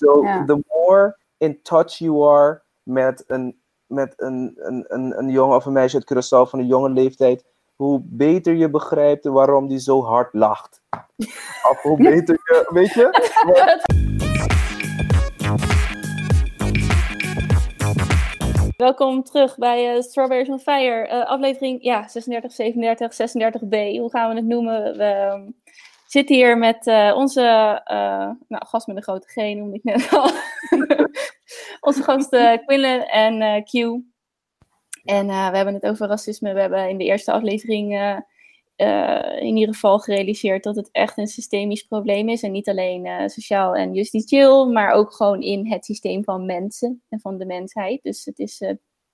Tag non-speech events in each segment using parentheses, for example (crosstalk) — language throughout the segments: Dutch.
So, the more in touch you are met een, met een, een, een, een jongen of een meisje uit Curaçao van een jonge leeftijd, hoe beter je begrijpt waarom die zo hard lacht. (laughs) Of hoe beter je, weet je? (laughs) Welkom terug bij uh, Strawberries on Fire, uh, aflevering ja, 36, 37, 36b. Hoe gaan we het noemen? We ehm, zitten hier met uh, onze nou, gast met een grote G, noemde ik net al. (laughs) onze gasten Quinlan en Q. En we hebben het over racisme. We hebben in de eerste aflevering in ieder geval gerealiseerd dat het echt een systemisch probleem is. En niet alleen sociaal en justitieel, maar ook gewoon in het systeem van mensen en van de mensheid. Dus het is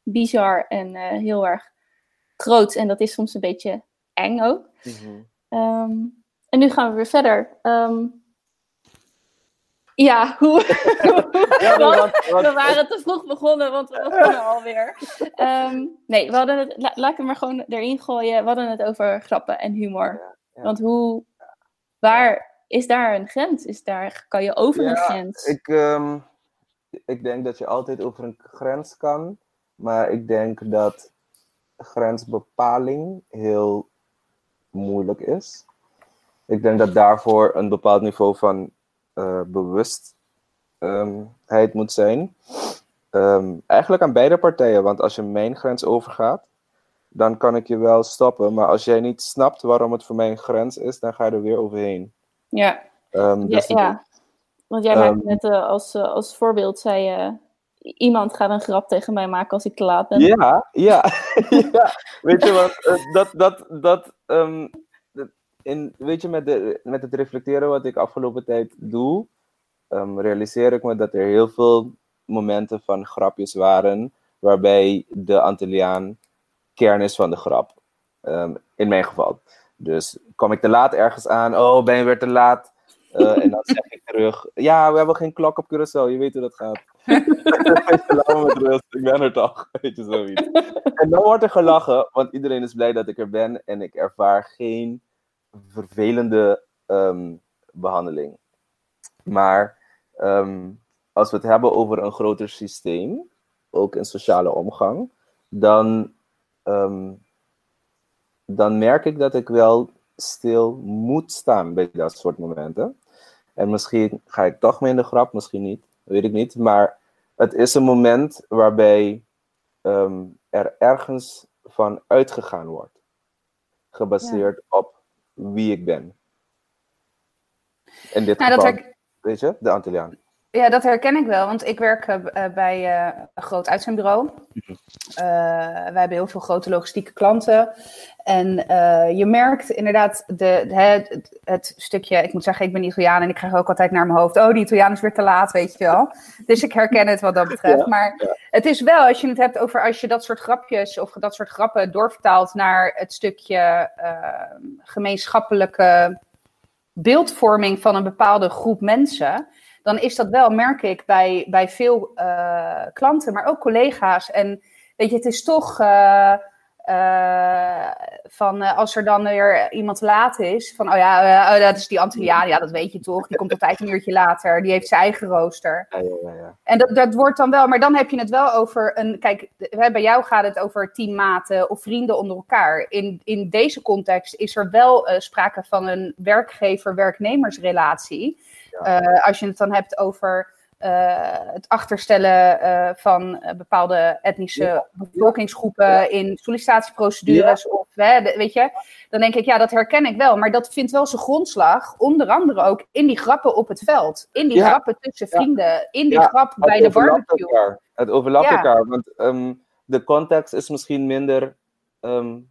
bizar en heel erg groot. En dat is soms een beetje eng ook. Mm -hmm. En nu gaan we weer verder. Um, ja, (laughs) hoe... ja, (laughs) we waren te vroeg begonnen, want we begonnen alweer. Um, nee, we hadden het, la, laat ik het maar gewoon erin gooien. We hadden het over grappen en humor. Want hoe, waar is daar een grens? Is daar, kan je over een grens? Ik, um, ik denk dat je altijd over een grens kan. Maar ik denk dat grensbepaling heel moeilijk is. Ik denk dat daarvoor een bepaald niveau van uh, bewustheid moet zijn. Um, eigenlijk aan beide partijen, want als je mijn grens overgaat, dan kan ik je wel stoppen. Maar als jij niet snapt waarom het voor mij een grens is, dan ga je er weer overheen. Ja, um, dus ja, ja, want jij maakt net uh, als, uh, als voorbeeld, zei je, iemand gaat een grap tegen mij maken als ik te laat ben. Ja, ja, (laughs) ja. Weet je wat, dat, dat, dat, um, in, weet je, met, de, met het reflecteren wat ik afgelopen tijd doe, um, realiseer ik me dat er heel veel momenten van grapjes waren, waarbij de Antilliaan kern is van de grap. Um, in mijn geval. Dus kom ik te laat ergens aan, oh, ben je weer te laat? Uh, (laughs) en dan zeg ik terug, ja, we hebben geen klok op Curaçao, je weet hoe dat gaat. (laughs) met rust, ik ben er toch, weet je, zoiets. En dan wordt er gelachen, want iedereen is blij dat ik er ben en ik ervaar geen vervelende ehm, behandeling. Maar ehm, als we het hebben over een groter systeem, ook in sociale omgang, dan, ehm, dan merk ik dat ik wel stil moet staan bij dat soort momenten. En misschien ga ik toch mee in de grap, misschien niet, weet ik niet. Maar het is een moment waarbij er ergens van uitgegaan wordt. Gebaseerd op wie ik ben. In dit nou, geval, dat weet je, de Antilliaan. Ja, dat herken ik wel, want ik werk uh, bij uh, een groot uitzendbureau. Uh, wij hebben heel veel grote logistieke klanten. En je merkt inderdaad de, de het, het, stukje, ik moet zeggen, ik ben Italiaan en ik krijg ook altijd naar mijn hoofd, oh, die Italiaan is weer te laat, weet je wel. Dus ik herken het wat dat betreft. maar het is wel, als je het hebt over als je dat soort grapjes of dat soort grappen doorvertaalt naar het stukje gemeenschappelijke beeldvorming van een bepaalde groep mensen dan is dat wel, merk ik, bij, bij veel uh, klanten, maar ook collega's. En weet je, het is toch uh, uh, van als er dan weer iemand laat is, van oh ja, oh, dat is die Antilliaan, ja, dat weet je toch, die komt altijd een uurtje later, die heeft zijn eigen rooster. Ja, ja, ja. En dat, dat wordt dan wel, maar dan heb je het wel over een, kijk, bij jou gaat het over teammaten of vrienden onder elkaar. In, in deze context is er wel sprake van een werkgever-werknemersrelatie. Uh, als je het dan hebt over uh, het achterstellen uh, van bepaalde etnische bevolkingsgroepen in sollicitatieprocedures. Of, hè, weet je, dan denk ik, ja, dat herken ik wel. Maar dat vindt wel zijn grondslag, onder andere ook in die grappen op het veld. In die grappen tussen vrienden, in die grap bij de barbecue. Elkaar. Het overlapt elkaar, want um, de context is misschien minder um,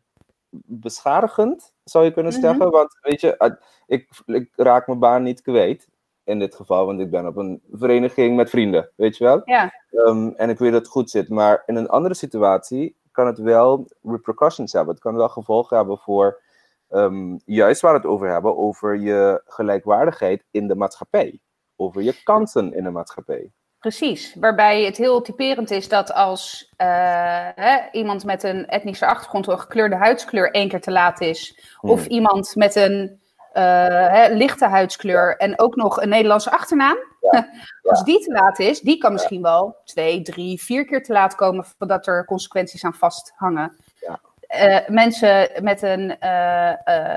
beschadigend, zou je kunnen mhm. zeggen. Want weet je, ik, ik raak mijn baan niet kwijt in dit geval, want ik ben op een vereniging met vrienden, weet je wel? Ja. Um, en ik weet dat het goed zit. Maar in een andere situatie kan het wel repercussions hebben. Het kan wel gevolgen hebben voor um, juist waar we het over hebben, over je gelijkwaardigheid in de maatschappij. Over je kansen in de maatschappij. Precies, waarbij het heel typerend is dat als uh, hè, iemand met een etnische achtergrond of een gekleurde huidskleur één keer te laat is, of hmm. iemand met een hè, lichte huidskleur en ook nog een Nederlandse achternaam. (laughs) Als die te laat is, die kan misschien wel twee, drie, vier keer te laat komen voordat er consequenties aan vasthangen. Ja. Eh, mensen met een eh,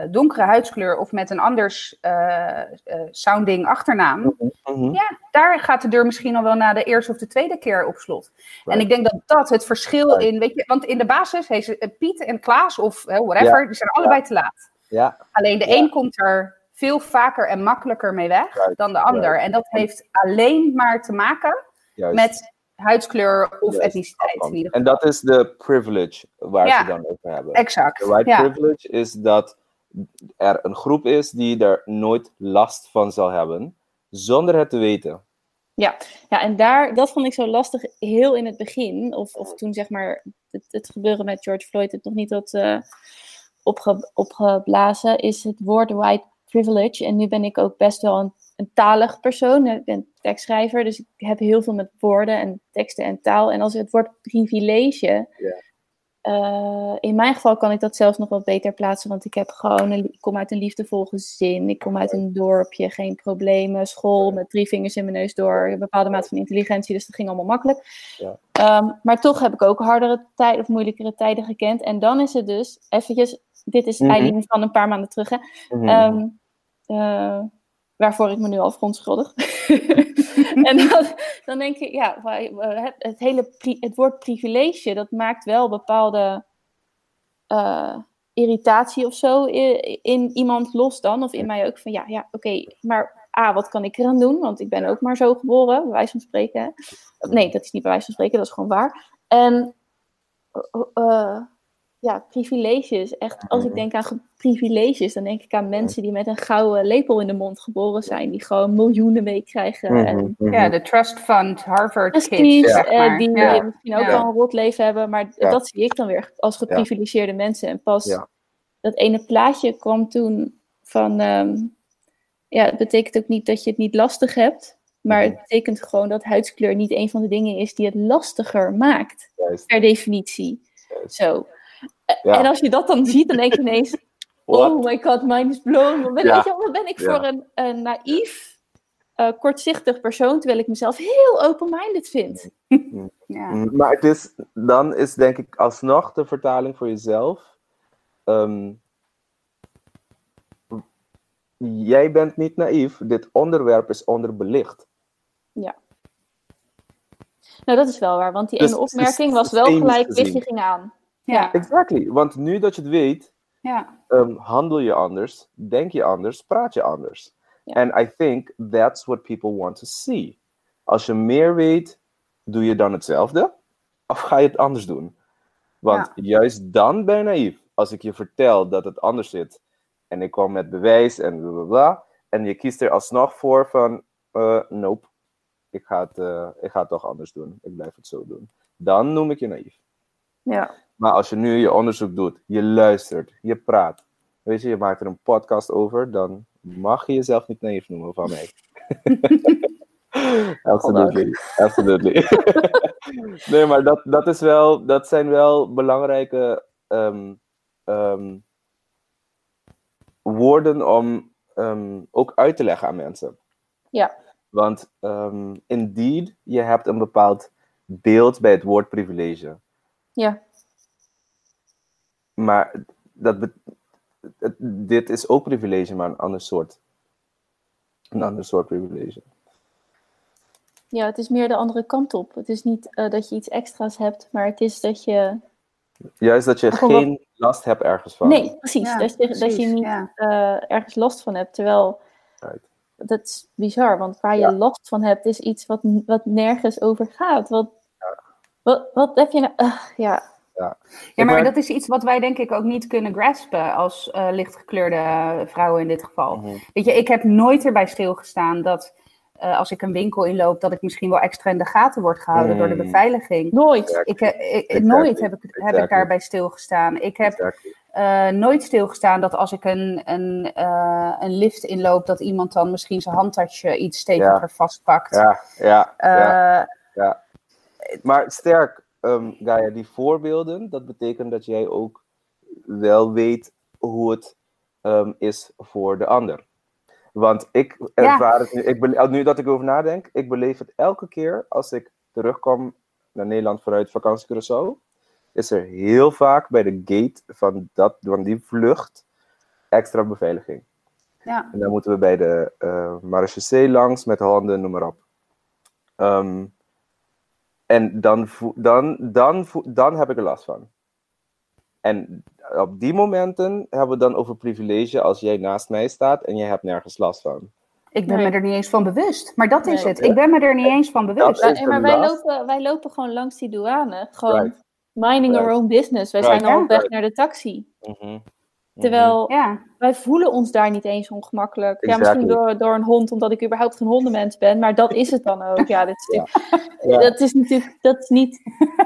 eh, donkere huidskleur of met een anders eh, eh, sounding achternaam, Mhm. ja, daar gaat de deur misschien al wel na de eerste of de tweede keer op slot. En ik denk dat dat het verschil Right. in, weet je, want in de basis, heeft ze- eh, Piet en Klaas of eh, whatever, die zijn allebei te laat. Ja, Alleen de Ja. een komt er veel vaker en makkelijker mee weg dan de ander. En dat heeft alleen maar te maken juist. met huidskleur of etniciteit. In En dat is de privilege waar Ja. ze dan over hebben. Exact. De white Ja. privilege is dat er een groep is die er nooit last van zal hebben, zonder het te weten. Ja, en daar, dat vond ik zo lastig heel in het begin. Of, of toen zeg maar het, het gebeuren met George Floyd het nog niet had eh, opge, opgeblazen, is het woord white privilege. En nu ben ik ook best wel een, een talig persoon. Ik ben tekstschrijver, dus ik heb heel veel met woorden en teksten en taal. En als het woord privilege, eh, in mijn geval kan ik dat zelfs nog wat beter plaatsen, want ik heb gewoon een, ik kom uit een liefdevol gezin, ik kom uit een dorpje, geen problemen, school met drie vingers in mijn neus door, een bepaalde mate van intelligentie, dus dat ging allemaal makkelijk. Ja. Ehm, maar toch heb ik ook hardere tijden of moeilijkere tijden gekend. En dan is het dus eventjes, dit is Mhm. Eileen van een paar maanden terug, hè, Mhm. Ehm, eh, waarvoor ik me nu al verontschuldig. (laughs) en dan, dan denk ik, ja, hebben het, hele het woord privilege, dat maakt wel bepaalde eh, irritatie of zo in, in iemand los dan. Of in mij ook van, ja, ja oké, maar A, wat kan ik eraan doen? Want ik ben ook maar zo geboren, bij wijze van spreken. Nee, dat is niet bij wijze van spreken, dat is gewoon waar. En eh, ja, privileges. Echt, als ik Mhm. denk aan ge- privileges, dan denk ik aan mensen die met een gouden lepel in de mond geboren zijn. Die gewoon miljoenen meekrijgen. Mhm, En mhm. Ja, de Trust Fund, Harvard Kids, zeg eh, die Ja. misschien ook Ja. wel een rot leven hebben. Maar Ja. dat zie ik dan weer als geprivilegeerde mensen. En pas Ja. dat ene plaatje kwam toen van... ehm, ja, het betekent ook niet dat je het niet lastig hebt. Maar het betekent gewoon dat huidskleur niet een van de dingen is die het lastiger maakt. Juist. Per definitie. Juist. Zo. Ja. En als je dat dan ziet, dan denk je ineens... (laughs) What? Oh my god, mind is blown. Wat ben, Ja. weet je wel, wat ben ik Ja. voor een, een naïef, eh, kortzichtig persoon... terwijl ik mezelf heel open-minded vind. (laughs) Ja. Mm, Maar het is, dan is denk ik alsnog de vertaling voor jezelf. ehm, jij bent niet naïef, dit onderwerp is onderbelicht. Nou, dat is wel waar, want die Dus ene opmerking was wel gelijk gezien. lichtje ging aan. Ja. Exactly, want nu dat je het weet, Ja. ehm, handel je anders, denk je anders, praat je anders. Ja. En I think that's what people want to see. Als je meer weet, doe je dan hetzelfde? Of ga je het anders doen? Want juist dan ben je naïef. Als ik je vertel dat het anders zit en ik kwam met bewijs en bla bla bla, en je kiest er alsnog voor van, eh nope, ik ga, het, eh, ik ga het toch anders doen. Ik blijf het zo doen. Dan noem ik je naïef. Ja. Maar als je nu je onderzoek doet, je luistert, je praat, weet je, je maakt er een podcast over, dan mag je jezelf niet naïef noemen van mij. (laughs) absolutely, absolutely. (laughs) nee, maar dat, dat, is wel, dat zijn wel belangrijke ehm, ehm, woorden om ehm, ook uit te leggen aan mensen. Ja. Want indeed, je hebt een bepaald beeld bij het woord privilege. Ja. Maar dat dit is ook privilege, maar een ander soort. Een ander soort privilege. ja, het is meer de andere kant op. Het is niet eh, dat je iets extra's hebt, maar het is dat je... Juist dat je Gewoon- geen last hebt ergens van. Nee, precies. Ja, dat, je, dat je niet ja. eh, ergens last van hebt. Terwijl, Right. dat is bizar, want waar je Ja. last van hebt, is iets wat, wat nergens over gaat. Wat, wat, wat heb je nou... (laughs) ja, Ja, Ik maar dat is iets wat wij denk ik ook niet kunnen graspen als eh, lichtgekleurde vrouwen in dit geval. Mhm. Weet je, ik heb nooit erbij stilgestaan dat eh, als ik een winkel inloop, dat ik misschien wel extra in de gaten word gehouden door de Mm. beveiliging. nooit. Ik, eh, ik- Exactly. Nooit heb ik, heb ik daarbij stilgestaan. Ik heb Exactly. eh, nooit stilgestaan dat als ik een, een, eh, een lift inloop, dat iemand dan misschien zijn handtasje iets steviger vastpakt. Ja, ja, ja. Eh, Maar sterk, ehm Gaia, die voorbeelden, dat betekent dat jij ook wel weet hoe het ehm, is voor de ander. Want ik ervaar het nu, ik nu dat ik erover nadenk, ik beleef het elke keer als ik terugkom naar Nederland vanuit vakantie Curaçao. Is er heel vaak bij de gate van, dat, van die vlucht extra beveiliging. Ja. En dan moeten we bij de uh, marechaussee langs met handen, noem maar op. Ehm, en dan, dan, dan, dan heb ik er last van. En op die momenten hebben we dan over privilege als jij naast mij staat en jij hebt nergens last van. Ik ben Nee. me er niet eens van bewust. Maar dat is Nee. het. Ik ben me er niet eens van bewust. Maar wij last. lopen, wij lopen gewoon langs die douane. Gewoon Right. minding our own business. Wij Right. zijn al op weg naar de taxi. Mhm. Terwijl Ja, wij voelen ons daar niet eens ongemakkelijk. Ja, misschien door, door een hond, omdat ik überhaupt geen hondenmens ben. Maar dat is het dan ook. Ja, dit is (laughs) Ja. natuurlijk- Ja. dat is natuurlijk dat is niet...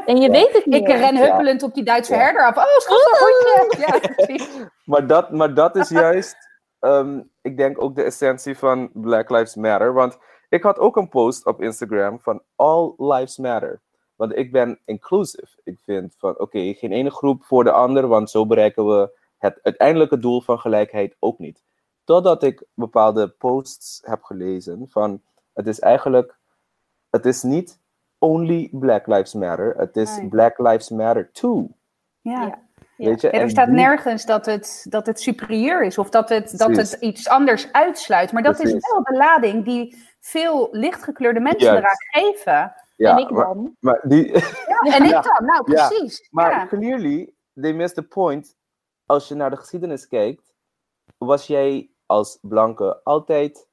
En je Ja. weet het niet. ik ren huppelend op die Duitse Ja. herder af. Oh, schat, een hondje. Ja, precies. (laughs) Maar dat, maar dat is juist, ehm, ik denk ook de essentie van Black Lives Matter. Want ik had ook een post op Instagram van All Lives Matter. Want ik ben inclusive. Ik vind van, oké, geen ene groep voor de ander, want zo bereiken we het uiteindelijke doel van gelijkheid ook niet. Totdat ik bepaalde posts heb gelezen van, het is eigenlijk, het is niet only Black Lives Matter, het is Nee. Black Lives Matter too. Ja. Ja. Weet je? Ja, er staat die- nergens dat het, dat het superieur is of dat het, dat Precies. het iets anders uitsluit. Maar dat is wel de lading die veel lichtgekleurde mensen eraan geven. Ja, en ik dan. maar die, Ja, en (laughs) ik dan, nou Ja. precies. Maar Ja. clearly, they missed the point. Als je naar de geschiedenis kijkt, was jij als blanke altijd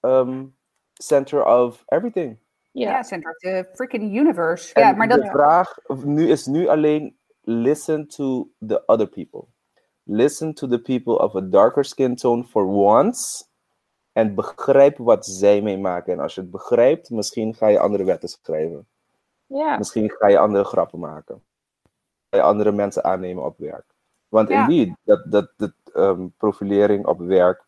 um, center of everything. Ja, Ja. center of the freaking universe. En Ja, maar dat, de vraag nu is nu alleen listen to the other people. Listen to the people of a darker skin tone for once. En begrijp wat zij meemaken. En als je het begrijpt, misschien ga je andere wetten schrijven. Ja. Misschien ga je andere grappen maken. Ga je andere mensen aannemen op werk. Want Ja. indeed, dat, dat, dat ehm, profilering op werk,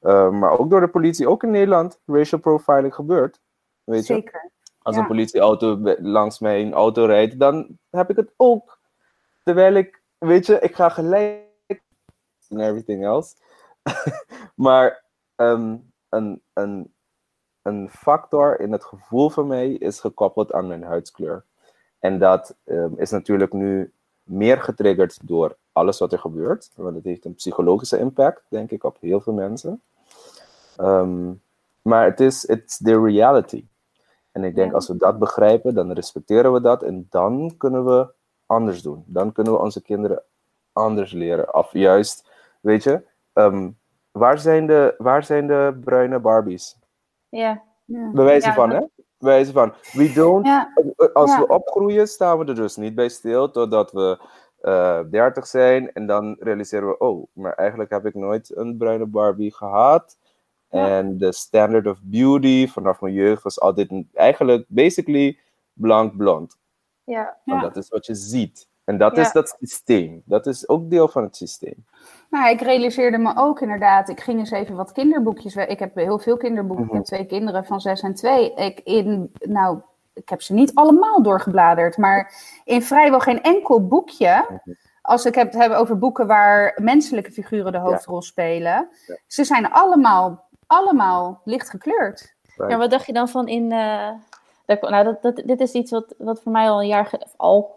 eh, maar ook door de politie, ook in Nederland, racial profiling gebeurt. Weet je? zeker. Als ja. een politieauto langs mijn auto rijdt, dan heb ik het ook. Terwijl ik, weet je, ik ga gelijk en everything else. (laughs) maar ehm, een, een, een factor in het gevoel van mij is gekoppeld aan mijn huidskleur. En dat ehm, is natuurlijk nu meer getriggerd door alles wat er gebeurt. Want het heeft een psychologische impact, denk ik, op heel veel mensen. Ehm, maar het is it's the reality. En ik denk, als we dat begrijpen, dan respecteren we dat. En dan kunnen we anders doen. Dan kunnen we onze kinderen anders leren. Of juist, weet je, ehm, waar, zijn de, waar zijn de bruine Barbies? Ja. Ja. Bewijzen Ja, van, dat- hè? Bewijzen van. We don't, Ja, als Ja. we opgroeien, staan we er dus niet bij stil totdat we eh 30 zijn. En dan realiseren we, oh, maar eigenlijk heb ik nooit een bruine Barbie gehad. En de standard of beauty vanaf mijn jeugd was altijd eigenlijk, basically, blank blond. Ja. Want Ja. dat is wat je ziet. En dat Ja. is dat systeem. Dat is ook deel van het systeem. Nou, ik realiseerde me ook inderdaad. Ik ging eens even wat kinderboekjes. Ik heb heel veel kinderboeken. Ik Mhm. heb twee kinderen van zes en twee. Ik in, nou, ik heb ze niet allemaal doorgebladerd, maar in vrijwel geen enkel boekje. Mhm. Als ik heb, het hebben over boeken waar menselijke figuren de hoofdrol spelen, ze zijn allemaal, allemaal licht gekleurd. Ja, wat dacht je dan van in... eh, dat, nou, dat, dat, dit is iets wat, wat voor mij al een jaar... al,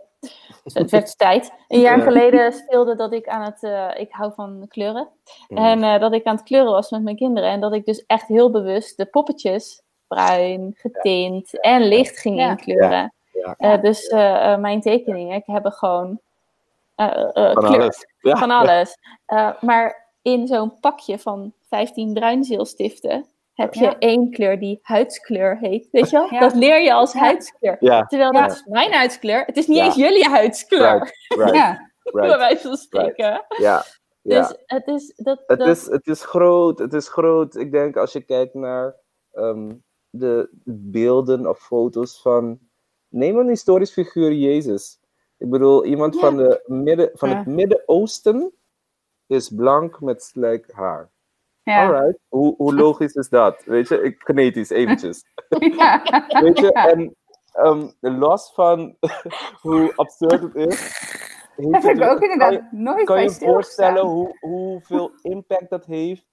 het werd tijd. Een jaar Ja. geleden speelde dat ik aan het... eh, ik hou van kleuren. Mhm. En eh, dat ik aan het kleuren was met mijn kinderen. En dat ik dus echt heel bewust de poppetjes bruin, getint en licht ging Ja. inkleuren. Ja. Eh, dus mijn tekeningen hebben gewoon eh, eh, Van kleur. alles. Ja. Van alles. Eh, maar in zo'n pakje van 15 bruinzeelstiften heb je Ja. één kleur die huidskleur heet. Weet je wel? Ja. Dat leer je als huidskleur. Ja, Terwijl Ja. dat is mijn huidskleur. Het is niet Ja. eens jullie huidskleur, right, right, Ja, (laughs) bij right. wijze van spreken. Ja, ja. Dus het is... Dat, Het dat, is, het is groot, het is groot. Ik denk als je kijkt naar ehm, de beelden of foto's van. Neem een historisch figuur Jezus. Ik bedoel, iemand Ja. van, de midden, van Ja. het Midden-Oosten is blank met slijk haar. Ja. Alright, hoe, hoe logisch is dat? Weet je, ik, genetisch eventjes. (laughs) ja. Weet je, en ehm, los van (laughs) hoe absurd het is. heb ik ook kan je- nooit kan voorstellen hoe, hoeveel impact dat heeft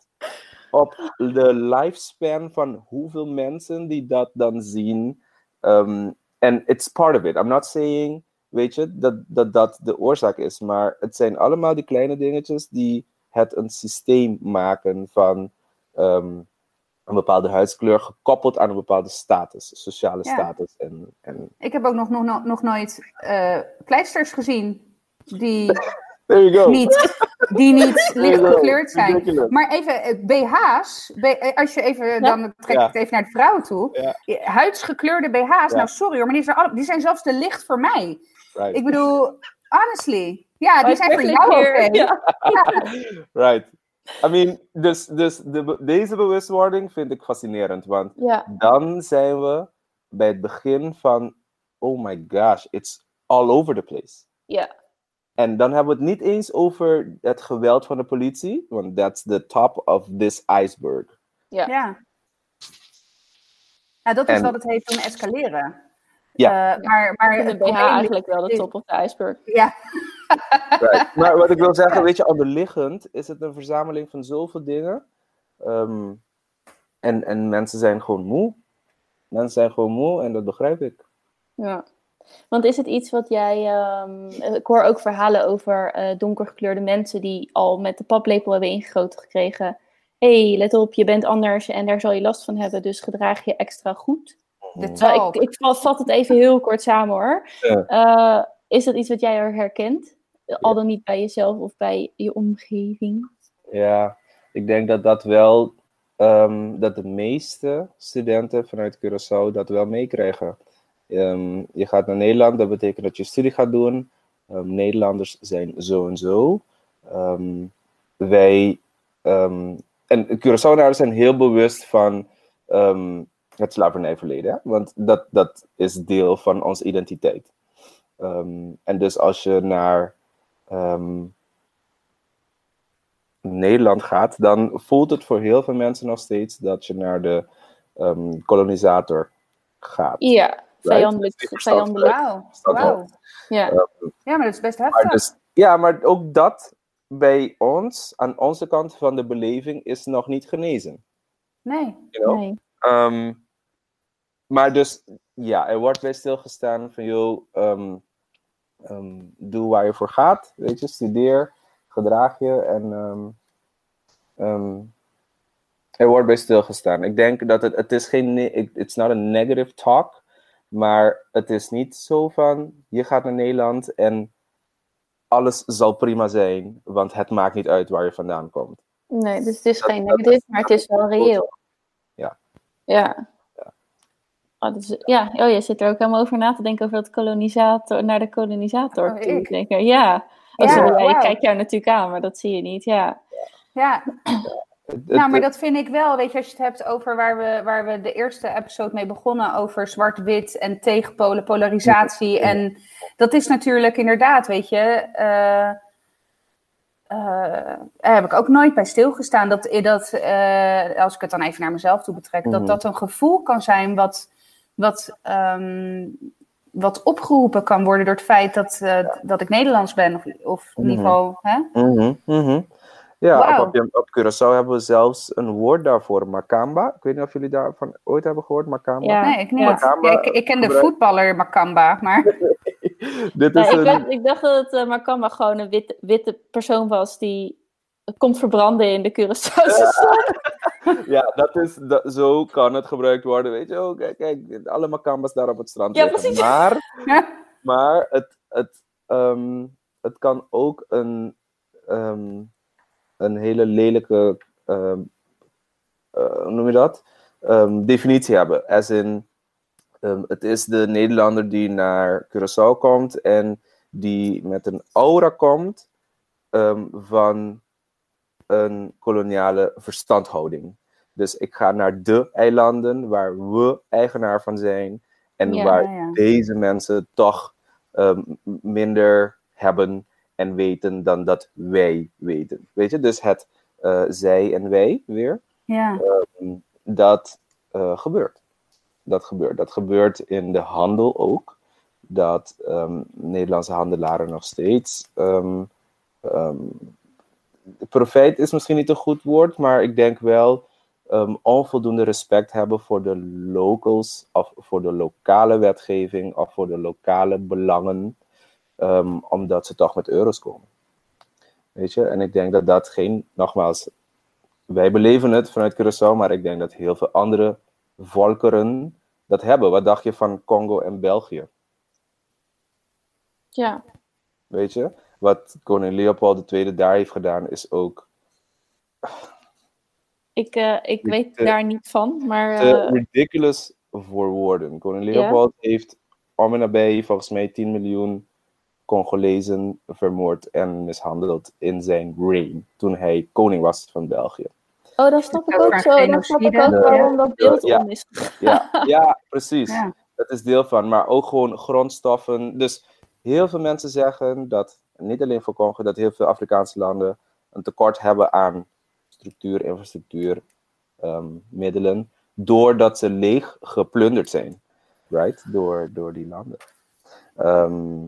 op de lifespan van hoeveel mensen die dat dan zien. Um, en it's part of it. I'm not saying, weet je, dat, dat dat de oorzaak is. Maar het zijn allemaal die kleine dingetjes die het een systeem maken van um, een bepaalde huidskleur gekoppeld aan een bepaalde status, sociale Ja. status. En, en Ik heb ook nog, nog, nog nooit eh, pleisters gezien die (laughs) there you go. niet, die niet licht gekleurd zijn. Maar even, eh, BH's, eh, als je even, dan trek ik Ja. het even naar de vrouwen toe. Ja. Huidsgekleurde BH's, Ja. nou sorry hoor, maar die zijn, alle- die zijn zelfs te licht voor mij. Right. Ik bedoel, honestly. Ja, die zijn voor eigenlijk jou weer- oké. ja. (laughs) Right. I mean, dus, dus de, deze bewustwording vind ik fascinerend, want Ja. dan zijn we bij het begin van, oh my gosh, it's all over the place. Ja. En dan hebben we het niet eens over het geweld van de politie, want that's the top of this iceberg. Ja. Ja. Ja, dat is En- wat het heeft doen escaleren. Ja. Eh, maar, maar de BH eigenlijk wel de top of de ijsberg. Ja, Right. (laughs) Maar wat ik wil zeggen, weet je, onderliggend is het een verzameling van zoveel dingen. Ehm, en, en mensen zijn gewoon moe. Mensen zijn gewoon moe en dat begrijp ik. Ja. Want is het iets wat jij. ehm, ik hoor ook verhalen over eh, donkergekleurde mensen die al met de paplepel hebben ingegoten gekregen. Hé, hey, let op, je bent anders en daar zal je last van hebben, dus gedraag je extra goed. De ik, ik vat- het even heel kort samen hoor. Ja. Eh, is dat iets wat jij er herkent? Al dan niet bij jezelf of bij je omgeving? Ja, ik denk dat dat wel, ehm, dat de meeste studenten vanuit Curaçao dat wel meekrijgen. Ehm, je gaat naar Nederland, dat betekent dat je studie gaat doen. Ehm, Nederlanders zijn zo en zo. Ehm, wij, ehm, en Curaçaoënaren zijn heel bewust van ehm, het slavernijverleden, hè? want dat, dat is deel van onze identiteit. Ehm, en dus als je naar ehm, Nederland gaat, dan voelt het voor heel veel mensen nog steeds dat je naar de ehm, kolonisator gaat. Ja, vijandelijk. Right. vijandelijk. Wauw. Ja. Ja, maar dat is best heftig. dus, ja, maar ook dat bij ons, aan onze kant van de beleving, is nog niet genezen. Nee. You know? Nee. Ehm, maar dus, ja, er wordt bij stilgestaan van, joh, ehm, ehm, doe waar je voor gaat, weet je, studeer, gedraag je en ehm, er wordt bij stilgestaan. Ik denk dat het, het is geen, it's not a negative talk, maar het is niet zo van, je gaat naar Nederland en alles zal prima zijn, want het maakt niet uit waar je vandaan komt. Nee, dus het is Dat- geen negatief, maar het is wel reëel. Ja. Ja. Oh, ja, oh, je zit er ook helemaal over na te denken over dat kolonisator, naar de kolonisator Oh, toe. ik? Denken. Ja, oh, Ja, ja, ik kijk jou natuurlijk aan, maar dat zie je niet. Ja, Ja, nou, maar dat vind ik wel. Weet je, als je het hebt over waar we, waar we de eerste episode mee begonnen, over zwart-wit en tegenpolen, polarisatie. En dat is natuurlijk inderdaad, weet je, eh, eh, daar heb ik ook nooit bij stilgestaan. Dat, dat eh, als ik het dan even naar mezelf toe betrek, Mhm. dat dat een gevoel kan zijn wat, wat, ehm, wat opgeroepen kan worden door het feit dat, eh, dat ik Nederlands ben. Of, of in ieder Mhm. geval, hè? Mhm, mhm. Ja, Wauw. op, op, op Curaçao hebben we zelfs een woord daarvoor, Makamba. Ik weet niet of jullie daarvan ooit hebben gehoord, Makamba. Ja. Nee, ik niet. Ik, ik ken de gebruik- voetballer Makamba, maar (laughs) Dit Nee, is ik, een... dacht, ik dacht dat het uh, Makamba gewoon een witte, witte persoon was die komt verbranden in de Curaçaose. (laughs) Ja, dat is, dat, zo kan het gebruikt worden. Weet je, oh, kijk, kijk, alle Makambas daar op het strand Ja, precies. Maar, (laughs) maar het, het, ehm, het kan ook een, ehm, een hele lelijke, ehm, eh, hoe noem je dat? Definitie hebben. As in, het is de Nederlander die naar Curaçao komt en die met een aura komt van een koloniale verstandhouding. Dus ik ga naar de eilanden waar we eigenaar van zijn en Ja, waar ja, deze mensen toch ehm, minder hebben en weten dan dat wij weten. Weet je, dus het eh, zij en wij weer, ja. dat eh, gebeurt. Dat gebeurt. Dat gebeurt in de handel ook. Dat ehm, Nederlandse handelaren nog steeds ehm, ehm, profijt is misschien niet een goed woord, maar ik denk wel ehm, onvoldoende respect hebben voor de locals, of voor de lokale wetgeving, of voor de lokale belangen, ehm, omdat ze toch met euro's komen. Weet je, en ik denk dat dat geen, nogmaals, wij beleven het vanuit Curaçao, maar ik denk dat heel veel andere volkeren dat hebben. Wat dacht je van Congo en België? Ja. Weet je? Wat koning Leopold II daar heeft gedaan, is ook Ik, eh, ik Te- weet daar niet van, maar te eh, ridiculous voor woorden. Koning Ja? Leopold heeft om en nabij volgens mij 10 miljoen Congolezen vermoord en mishandeld in zijn reign, toen hij koning was van België. oh, dat snap ik ook zo. Dat snap ik ook waarom dat beeld Ja. om is. Ja, (laughs) ja precies. Ja. Dat is deel van, maar ook gewoon grondstoffen. Dus heel veel mensen zeggen dat, niet alleen voor Congo, dat heel veel Afrikaanse landen een tekort hebben aan structuur, infrastructuur, ehm, middelen, doordat ze leeg geplunderd zijn, right? Door, door die landen. Ehm,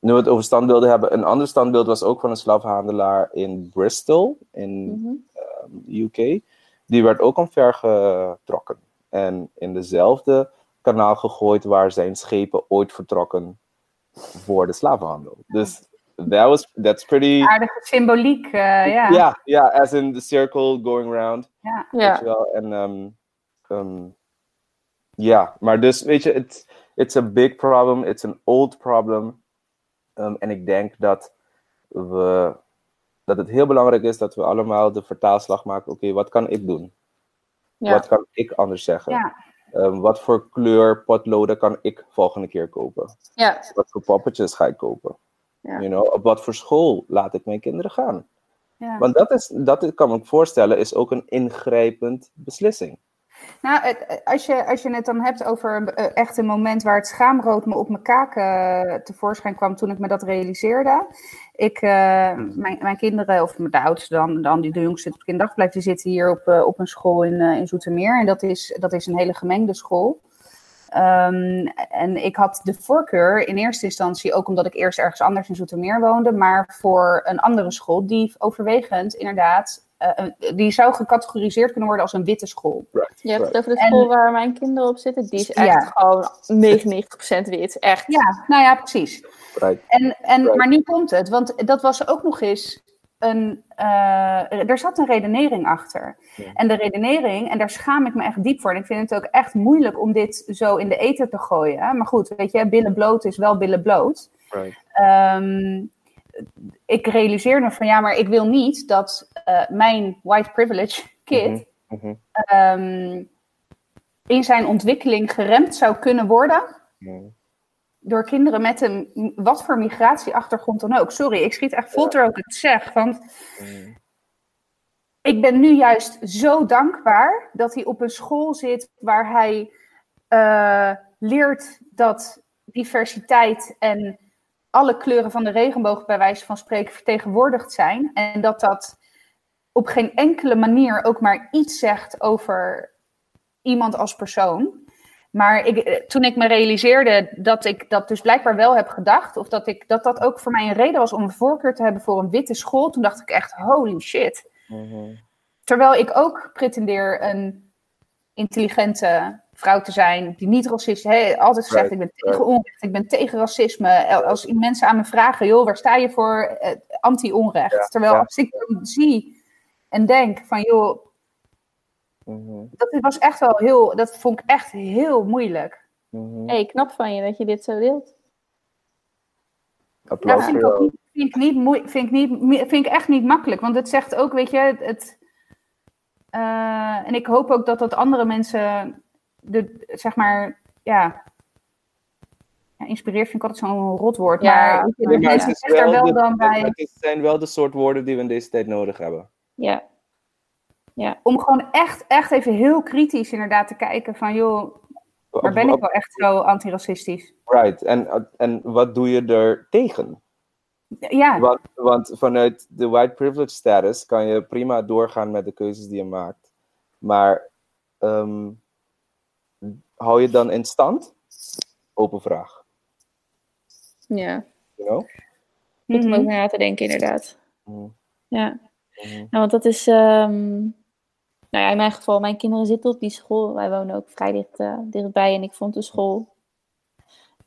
nu we het over standbeelden hebben, een ander standbeeld was ook van een slavenhandelaar in Bristol, in Mhm. um, UK, die werd ook omvergetrokken. En in dezelfde kanaal gegooid waar zijn schepen ooit vertrokken voor de slavenhandel. Dus that was, that's pretty... Aardige symboliek, eh, ja. Ja, ja, as in the circle going round. Ja. wel. En ehm, ehm, ja, maar dus weet je, it's, it's a big problem, it's an old problem. Ehm, en ik denk dat we dat het heel belangrijk is dat we allemaal de vertaalslag maken. Oké, wat kan ik doen? Ja. Wat kan ik anders zeggen? Ja. Ehm, wat voor kleur potloden kan ik volgende keer kopen? Ja. Wat voor poppetjes ga ik kopen? Ja. You know, op wat voor school laat ik mijn kinderen gaan? Ja. Want dat, is, dat kan ik me voorstellen, is ook een ingrijpend beslissing. Nou, als, je, als je het dan hebt over eh, echt een moment waar het schaamrood me op mijn kaken eh, tevoorschijn kwam toen ik me dat realiseerde. Ik, eh, mijn, mijn kinderen, of de oudste dan, dan die de jongste op kinderdagverblijf, die zitten hier op, op een school in, in Zoetermeer. En dat is, dat is een hele gemengde school. Ehm, en ik had de voorkeur in eerste instantie, ook omdat ik eerst ergens anders in Zoetermeer woonde, maar voor een andere school die overwegend inderdaad, eh, die zou gecategoriseerd kunnen worden als een witte school. Je hebt het over de En- school waar mijn kinderen op zitten. Die is echt Ja. gewoon 99% wit. Echt. Ja, nou ja, precies. Right? En, en, Right. Maar nu komt het, want dat was ook nog eens een. eh, er zat een redenering achter. Ja. En de redenering, en daar schaam ik me echt diep voor. En ik vind het ook echt moeilijk om dit zo in de ether te gooien. Maar goed, weet je, billen bloot is wel billen bloot. Right. Ehm, ik realiseer me van ja, maar ik wil niet dat eh, mijn white privilege kid Mhm, mhm, ehm, in zijn ontwikkeling geremd zou kunnen worden. Door kinderen met een wat voor migratieachtergrond dan ook. Sorry, ik schiet echt vol terwijl ik het zeg. Want Mhm. ik ben nu juist zo dankbaar dat hij op een school zit waar hij eh, leert dat diversiteit en alle kleuren van de regenboog bij wijze van spreken vertegenwoordigd zijn. En dat dat op geen enkele manier ook maar iets zegt over iemand als persoon. Maar ik, eh, toen ik me realiseerde dat ik dat dus blijkbaar wel heb gedacht, of dat, ik, dat dat ook voor mij een reden was om een voorkeur te hebben voor een witte school, toen dacht ik echt, holy shit. Mhm. Terwijl ik ook pretendeer een intelligente vrouw te zijn, die niet racistisch hè, altijd zegt, Right, ik ben tegen onrecht, ik ben tegen racisme. Als mensen aan me vragen, joh, waar sta je voor eh, anti-onrecht? Ja, Terwijl ja. als ik dan zie en denk van, joh, Mhm, dat was echt wel heel, dat vond ik echt heel moeilijk. mhm. hey, knap van je dat je dit zo deelt. Applaus vind voor ik, niet, vind, ik niet vind, ik niet, vind ik echt niet makkelijk. Want het zegt ook, weet je, het. het, eh, en ik hoop ook dat dat andere mensen, de, zeg maar, ja. ja inspireert vind ik altijd zo'n rotwoord. Ja, maar maar- mensen zich daar wel wel de- dan bij. het zijn wel de soort woorden die we in deze tijd nodig hebben. Ja. Om gewoon echt, echt even heel kritisch inderdaad te kijken van, joh, maar ben ik wel echt zo antiracistisch? Right. En, en wat doe je er tegen? Ja, Want, want vanuit de white privilege status kan je prima doorgaan met de keuzes die je maakt. Maar ehm, hou je dan in stand? Open vraag. Ja. You know? Goed om Mhm. over na te denken, inderdaad. Mm. Ja, Mhm. nou, want dat is, ehm, nou ja, in mijn geval, mijn kinderen zitten op die school. Wij wonen ook vrij dicht, eh, dichtbij en ik vond de school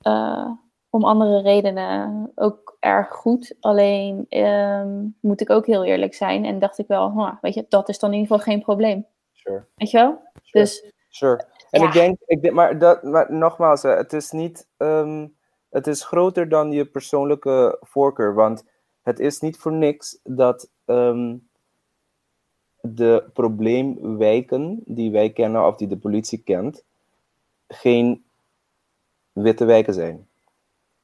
eh, om andere redenen ook erg goed. Alleen ehm, moet ik ook heel eerlijk zijn en dacht ik wel, weet je, dat is dan in ieder geval geen probleem. Sure. Weet je wel? Sure. Dus Sure. En Ja. ik denk, ik denk maar, dat, maar nogmaals, hè, het is niet, ehm, het is groter dan je persoonlijke voorkeur, want het is niet voor niks dat ehm, de probleemwijken die wij kennen of die de politie kent, geen witte wijken zijn.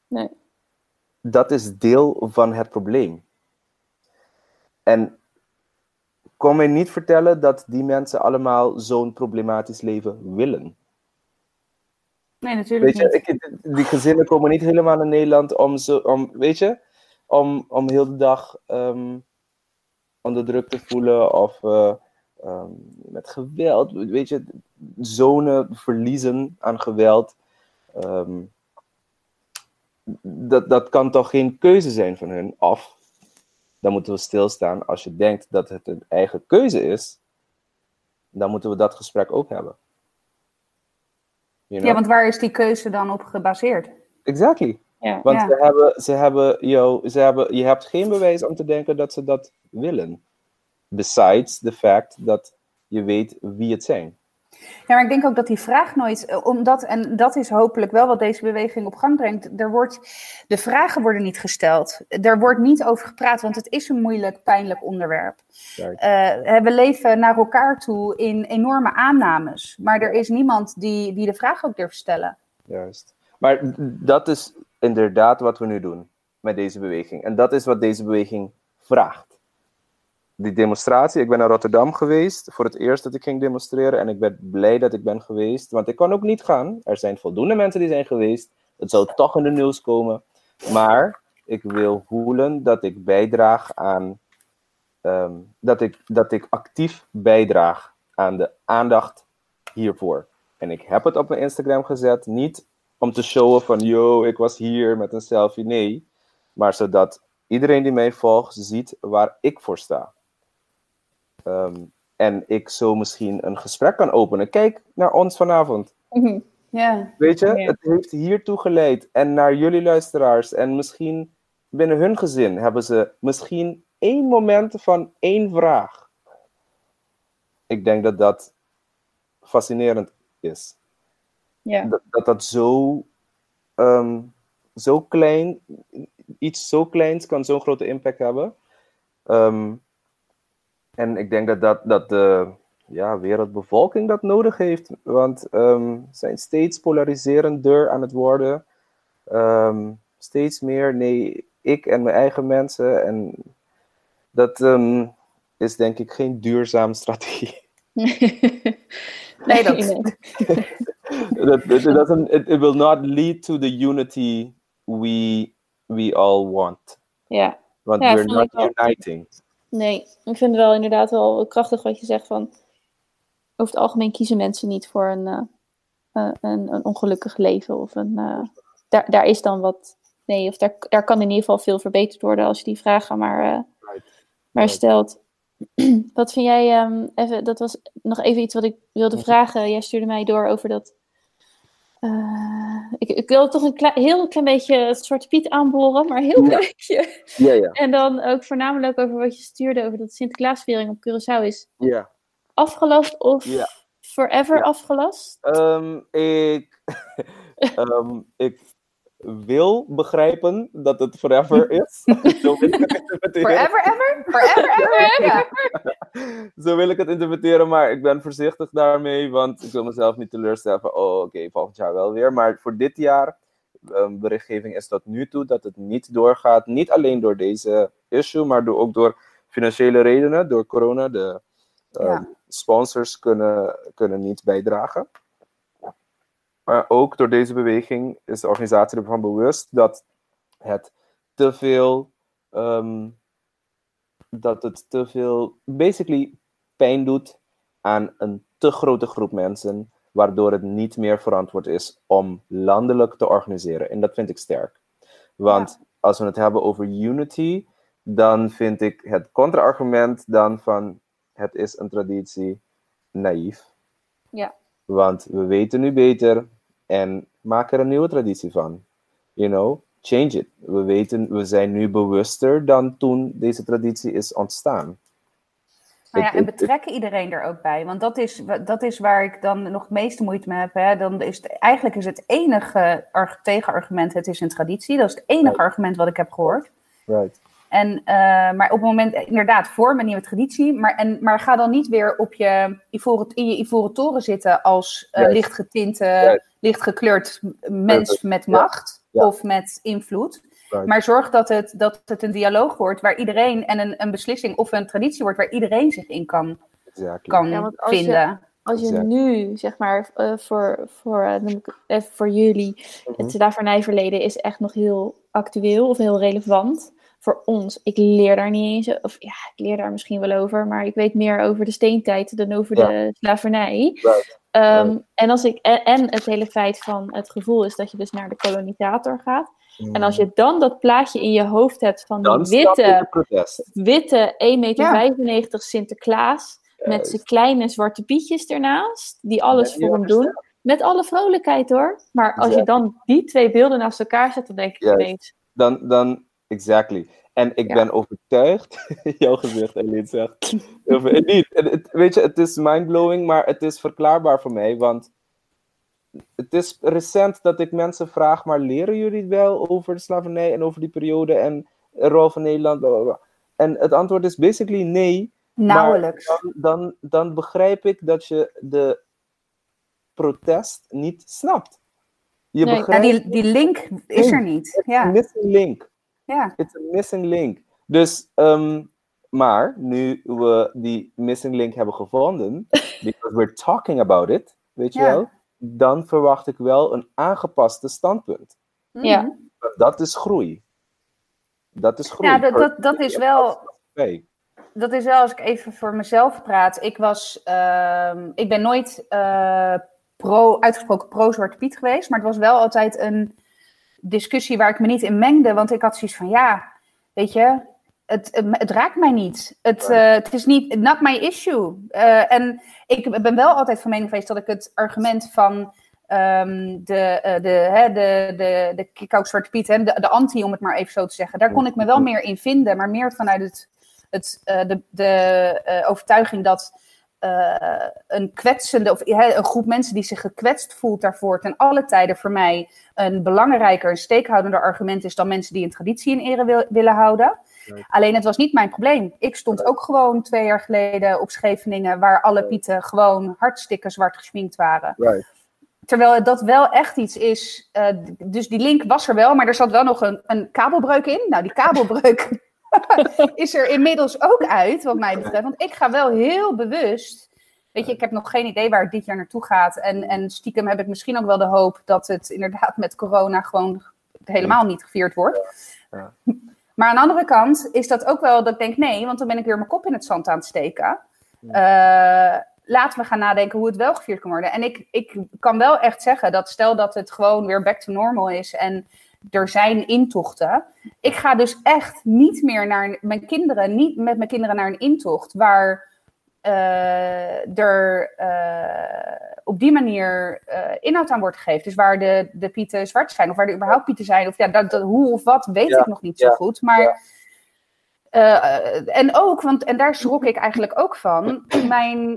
Nee. Dat is deel van het probleem. En kom mij niet vertellen dat die mensen allemaal zo'n problematisch leven willen. Nee, natuurlijk Weet je, niet. ik, die gezinnen komen niet helemaal naar Nederland om, zo, om weet je, om, om heel de dag ehm, onder druk te voelen of eh, ehm, met geweld, weet je, zonen verliezen aan geweld. Ehm, dat, dat kan toch geen keuze zijn van hun? Of, dan moeten we stilstaan, als je denkt dat het een eigen keuze is, dan moeten we dat gesprek ook hebben. You Ja, want waar is die keuze dan op gebaseerd? Exactly. ja. Want Ja. ze hebben, ze hebben, jou, ze hebben, je hebt geen bewijs om te denken dat ze dat willen. Besides the fact dat je weet wie het zijn. Ja, maar ik denk ook dat die vraag nooit, eh, omdat, en dat is hopelijk wel wat deze beweging op gang brengt, er wordt, de vragen worden niet gesteld. Er wordt niet over gepraat, want het is een moeilijk, pijnlijk onderwerp. Eh, we leven naar elkaar toe in enorme aannames, maar er is niemand die, die de vraag ook durft stellen. Juist. Maar dat is inderdaad wat we nu doen met deze beweging. En dat is wat deze beweging vraagt. Die demonstratie, ik ben naar Rotterdam geweest voor het eerst dat ik ging demonstreren. En ik ben blij dat ik ben geweest, want ik kan ook niet gaan. Er zijn voldoende mensen die zijn geweest. Het zou toch in de nieuws komen. Maar ik wil voelen dat ik bijdraag aan. ehm, dat, ik, dat ik actief bijdraag aan de aandacht hiervoor. En ik heb het op mijn Instagram gezet, niet om te showen van, yo, ik was hier met een selfie. Nee, maar zodat iedereen die mij volgt ziet waar ik voor sta. Ehm, en ik zo misschien een gesprek kan openen. Kijk naar ons vanavond. Mhm. Ja, Weet je, het heeft hiertoe geleid. En naar jullie luisteraars. En misschien binnen hun gezin hebben ze misschien één moment van één vraag. Ik denk dat dat fascinerend is. ja. Dat dat, dat zo, ehm, zo klein, iets zo kleins kan zo'n grote impact hebben. Ehm, en ik denk dat, dat, dat de ja, wereldbevolking dat nodig heeft. Want ehm, we zijn steeds polariserender aan het worden. Ehm, steeds meer, nee, ik en mijn eigen mensen. En dat ehm, is denk ik geen duurzame strategie. (laughs) (laughs) Nee, dat- that it doesn't it, it will not lead to the unity we we all want. ja. Want Ja, we're not wel. Nee, ik vind het wel inderdaad wel krachtig wat je zegt van... Over het algemeen kiezen mensen niet voor een, eh, eh, een, een ongelukkig leven. Of een, eh, daar, daar is dan wat... Nee, of daar, daar kan in ieder geval veel verbeterd worden als je die vragen maar, Right. maar Right. stelt. (clears throat) Wat vind jij, ehm, even, dat was nog even iets wat ik wilde vragen. Jij stuurde mij door over dat... eh, ik, ik wil toch een klein, heel klein beetje het soort Piet aanboren, maar heel klein beetje. Ja, ja. En dan ook voornamelijk over wat je stuurde over dat Sinterklaasviering op Curaçao is Ja. afgelast of Ja. forever Ja. afgelast? Ehm, ik, (laughs) ehm, ik wil begrijpen dat het forever is. (laughs) Zo (laughs) forever ever? Forever ever? (laughs) Zo wil ik het interpreteren, maar ik ben voorzichtig daarmee, want ik wil mezelf niet teleurstellen van, oh oké, volgend jaar wel weer. Maar voor dit jaar, um, berichtgeving is tot nu toe dat het niet doorgaat. Niet alleen door deze issue, maar door, ook door financiële redenen, door corona. De um, Ja. sponsors kunnen, kunnen niet bijdragen. Maar ook door deze beweging is de organisatie ervan bewust dat het te veel ehm, dat het te veel, basically, pijn doet aan een te grote groep mensen, waardoor het niet meer verantwoord is om landelijk te organiseren. En dat vind ik sterk. Want als we het hebben over unity, dan vind ik het contra-argument dan van het is een traditie naïef. Ja. Want we weten nu beter en maak er een nieuwe traditie van. You know, change it. We weten, we zijn nu bewuster dan toen deze traditie is ontstaan. Nou ja, en betrekken iedereen er ook bij. Want dat is, dat is waar ik dan nog het meeste moeite mee heb. Hè. Dan is het, eigenlijk is het enige arg- tegenargument, het is een traditie. Dat is het enige Right. argument wat ik heb gehoord. Right. En, eh, maar op het moment, inderdaad, vorm een nieuwe traditie. Maar, en, maar ga dan niet weer op je ivoren, in je ivoren toren zitten als eh, Juist. lichtgetinte, lichtgekleurd mens met macht Ja. of met invloed. Right. Maar zorg dat het, dat het een dialoog wordt waar iedereen en een, een beslissing of een traditie wordt waar iedereen zich in kan, Exactly. kan Ja, want als je- vinden. Als je nu, zeg maar, eh, voor, voor, eh, noem ik het even voor jullie, Mhm. het slavernijverleden is echt nog heel actueel of heel relevant. Voor ons, ik leer daar niet eens, of ja, ik leer daar misschien wel over, maar ik weet meer over de steentijd dan over Ja. de slavernij. Right. Ehm. En, als ik, en, en het hele feit van het gevoel is dat je dus naar de kolonisator gaat. En als je dan dat plaatje in je hoofd hebt van die witte, witte 1,95 meter Sinterklaas met zijn kleine zwarte pietjes ernaast, die alles voor hem doen. Met alle vrolijkheid hoor. Maar als je dan die twee beelden naast elkaar zet, dan denk ik ineens. Dan, dan, exactly. En ik Ja. ben overtuigd, (laughs) jouw gezicht, Eileen zegt. Niet, weet je, het is mindblowing, maar het is verklaarbaar voor mij, want het is recent dat ik mensen vraag, maar leren jullie wel over de slavernij en over die periode en de rol van Nederland? bla, bla, bla. En het antwoord is basically nee. Nauwelijks. Dan, dan, dan begrijp ik dat je de protest niet snapt. Je Nee. Die, die link is er niet. een Ja, missing link. Ja. It's a missing link. Dus, ehm, maar nu we die missing link hebben gevonden, (laughs) because we're talking about it, weet je Ja. wel, dan verwacht ik wel een aangepaste standpunt. Ja. Mhm. Dat is groei. Dat is groei. Ja, dat, dat, dat is wel. Hey. dat is wel, als ik even voor mezelf praat. Ik was, ehm, ik ben nooit eh, pro, uitgesproken pro-Zwarte Piet geweest, maar het was wel altijd een discussie waar ik me niet in mengde, want ik had zoiets van, ja, weet je, het, het, het raakt mij niet. Het, eh, het is niet, not my issue. Eh, en ik ben wel altijd van mening geweest dat ik het argument van ehm, de, eh, de, hè, de, de, de kick-out Zwarte Piet, hè, de, de anti, om het maar even zo te zeggen, daar kon ik me wel meer in vinden, maar meer vanuit het, het, de, de overtuiging dat eh, een kwetsende, of een groep mensen die zich gekwetst voelt daarvoor, ten alle tijden voor mij een belangrijker, een steekhoudender argument is dan mensen die een traditie in ere wil- willen houden. Alleen het was niet mijn probleem. Ik stond ook gewoon twee jaar geleden op Scheveningen, waar alle pieten gewoon hartstikke zwart geschminkt waren. Right. Terwijl dat wel echt iets is. eh, dus die link was er wel, maar er zat wel nog een, een kabelbreuk in. Nou, die kabelbreuk (laughs) is er inmiddels ook uit, wat mij betreft. Want ik ga wel heel bewust. Weet je, ik heb nog geen idee waar het dit jaar naartoe gaat. En, en stiekem heb ik misschien ook wel de hoop dat het inderdaad met corona gewoon helemaal niet gevierd wordt. Ja. Maar aan de andere kant is dat ook wel dat ik denk, nee, want dan ben ik weer mijn kop in het zand aan het steken. Ja. Eh, laten we gaan nadenken hoe het wel gevierd kan worden. En ik, ik kan wel echt zeggen dat stel dat het gewoon weer back to normal is en er zijn intochten. Ik ga dus echt niet meer naar mijn kinderen, niet met mijn kinderen naar een intocht waar eh, er eh, op die manier eh, inhoud aan wordt gegeven. Dus waar de, de pieten zwart zijn of waar er überhaupt pieten zijn. Of ja, dat, dat, hoe of wat weet Ja, ik nog niet zo goed. Maar en ook, want en daar schrok ik eigenlijk ook van. (clears throat) Mijn,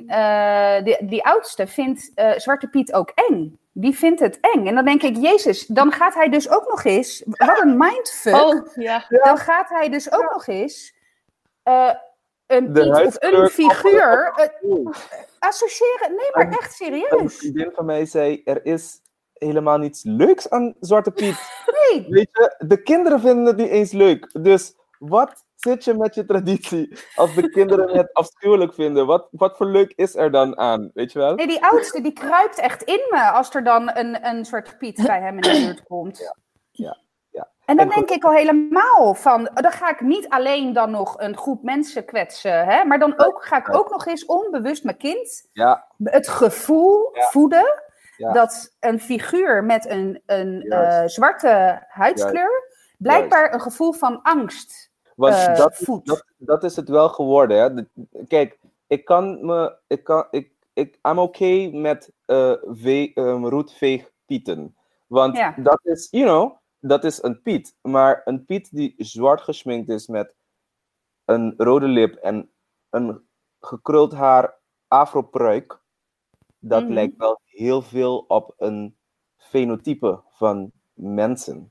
die, die oudste vindt Zwarte Piet ook eng. Die vindt het eng. En dan denk ik, Jezus, dan gaat hij dus ook nog eens. Wat een mindfuck. Oh, ja. Dan gaat hij dus ook nog eens. eh, een De iets of een figuur eh, associëren. Nee, maar Een- echt Een serieus. vriendin van mij zei, er is helemaal niets leuks aan Zwarte Piet. Nee. Weet je, de kinderen vinden het niet eens leuk. Dus wat zit je met je traditie als de kinderen het afschuwelijk vinden? Wat, wat voor leuk is er dan aan? Weet je wel? Nee, die oudste die kruipt echt in me als er dan een, een soort Piet bij hem in de buurt komt. ja, ja. En dan En denk ik al helemaal van, dan ga ik niet alleen dan nog een groep mensen kwetsen, hè, maar dan ook, ga ik ook nog eens onbewust mijn kind Ja, het gevoel Ja. voeden Ja. dat een figuur met een, een eh, zwarte huidskleur blijkbaar een gevoel van angst Want eh, dat, dat, dat is het wel geworden. Hè? Kijk, ik kan me. Ik kan, ik, ik, I'm okay met eh ve, um, roetveegpieten. Want Ja. dat is, you know, dat is een piet. Maar een piet die zwart gesminkt is met een rode lip en een gekruld haar afropruik, dat Mhm. lijkt wel heel veel op een fenotype van mensen.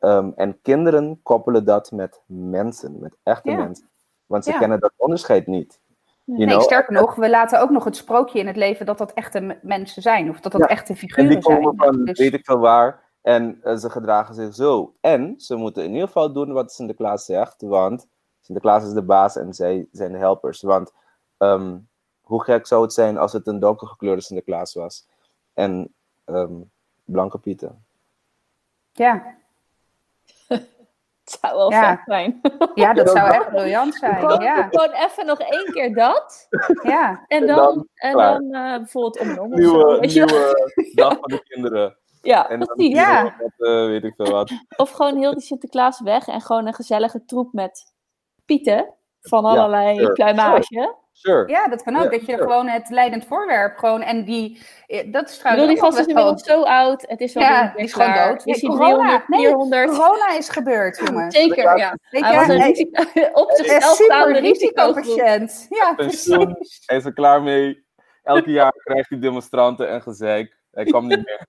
Ehm, en kinderen koppelen dat met mensen, met echte Ja. mensen. Want ze Ja. kennen dat onderscheid niet. You Nee, know? sterker nog, we laten ook nog het sprookje in het leven dat dat echte mensen zijn. Of dat dat Ja, echte En figuren die komen zijn. van Dus- weet ik veel waar. En eh, ze gedragen zich zo. En ze moeten in ieder geval doen wat Sinterklaas zegt. Want Sinterklaas is de baas en zij zijn de helpers. Want ehm, hoe gek zou het zijn als het een donkergekleurde Sinterklaas was. En ehm, blanke pieten. ja. Het zou wel Ja. vet zijn. ja, dat zou echt briljant zijn. Gewoon, Ja, gewoon even nog één keer dat. ja. En En dan, en dan eh, bijvoorbeeld om en om. of zo, Nieuwe, weet je wel. nieuwe dag van de kinderen. (laughs) Ja, En dan precies. Ja. ja. met, eh, weet ik veel wat. Of gewoon heel die Sinterklaas weg en gewoon een gezellige troep met pieten van allerlei sure, pluimage. Sure. Ja, dat kan ook. Dat je sure. gewoon het leidend voorwerp gewoon en die, eh, dat is Ik bedoel, trouwens die gast is inmiddels zo oud. Het is wel Ja, weer die is gewoon dood. Is Nee, hij corona. 300, Nee, 400? Corona is gebeurd, jongens. Zeker, ja. Weet Hij was een risico, (laughs) op zichzelf staande risicopatiënt. Ja, Pensioen, precies. hij is er klaar mee. Elke (laughs) jaar krijgt hij demonstranten en gezeik. Hij komt niet meer.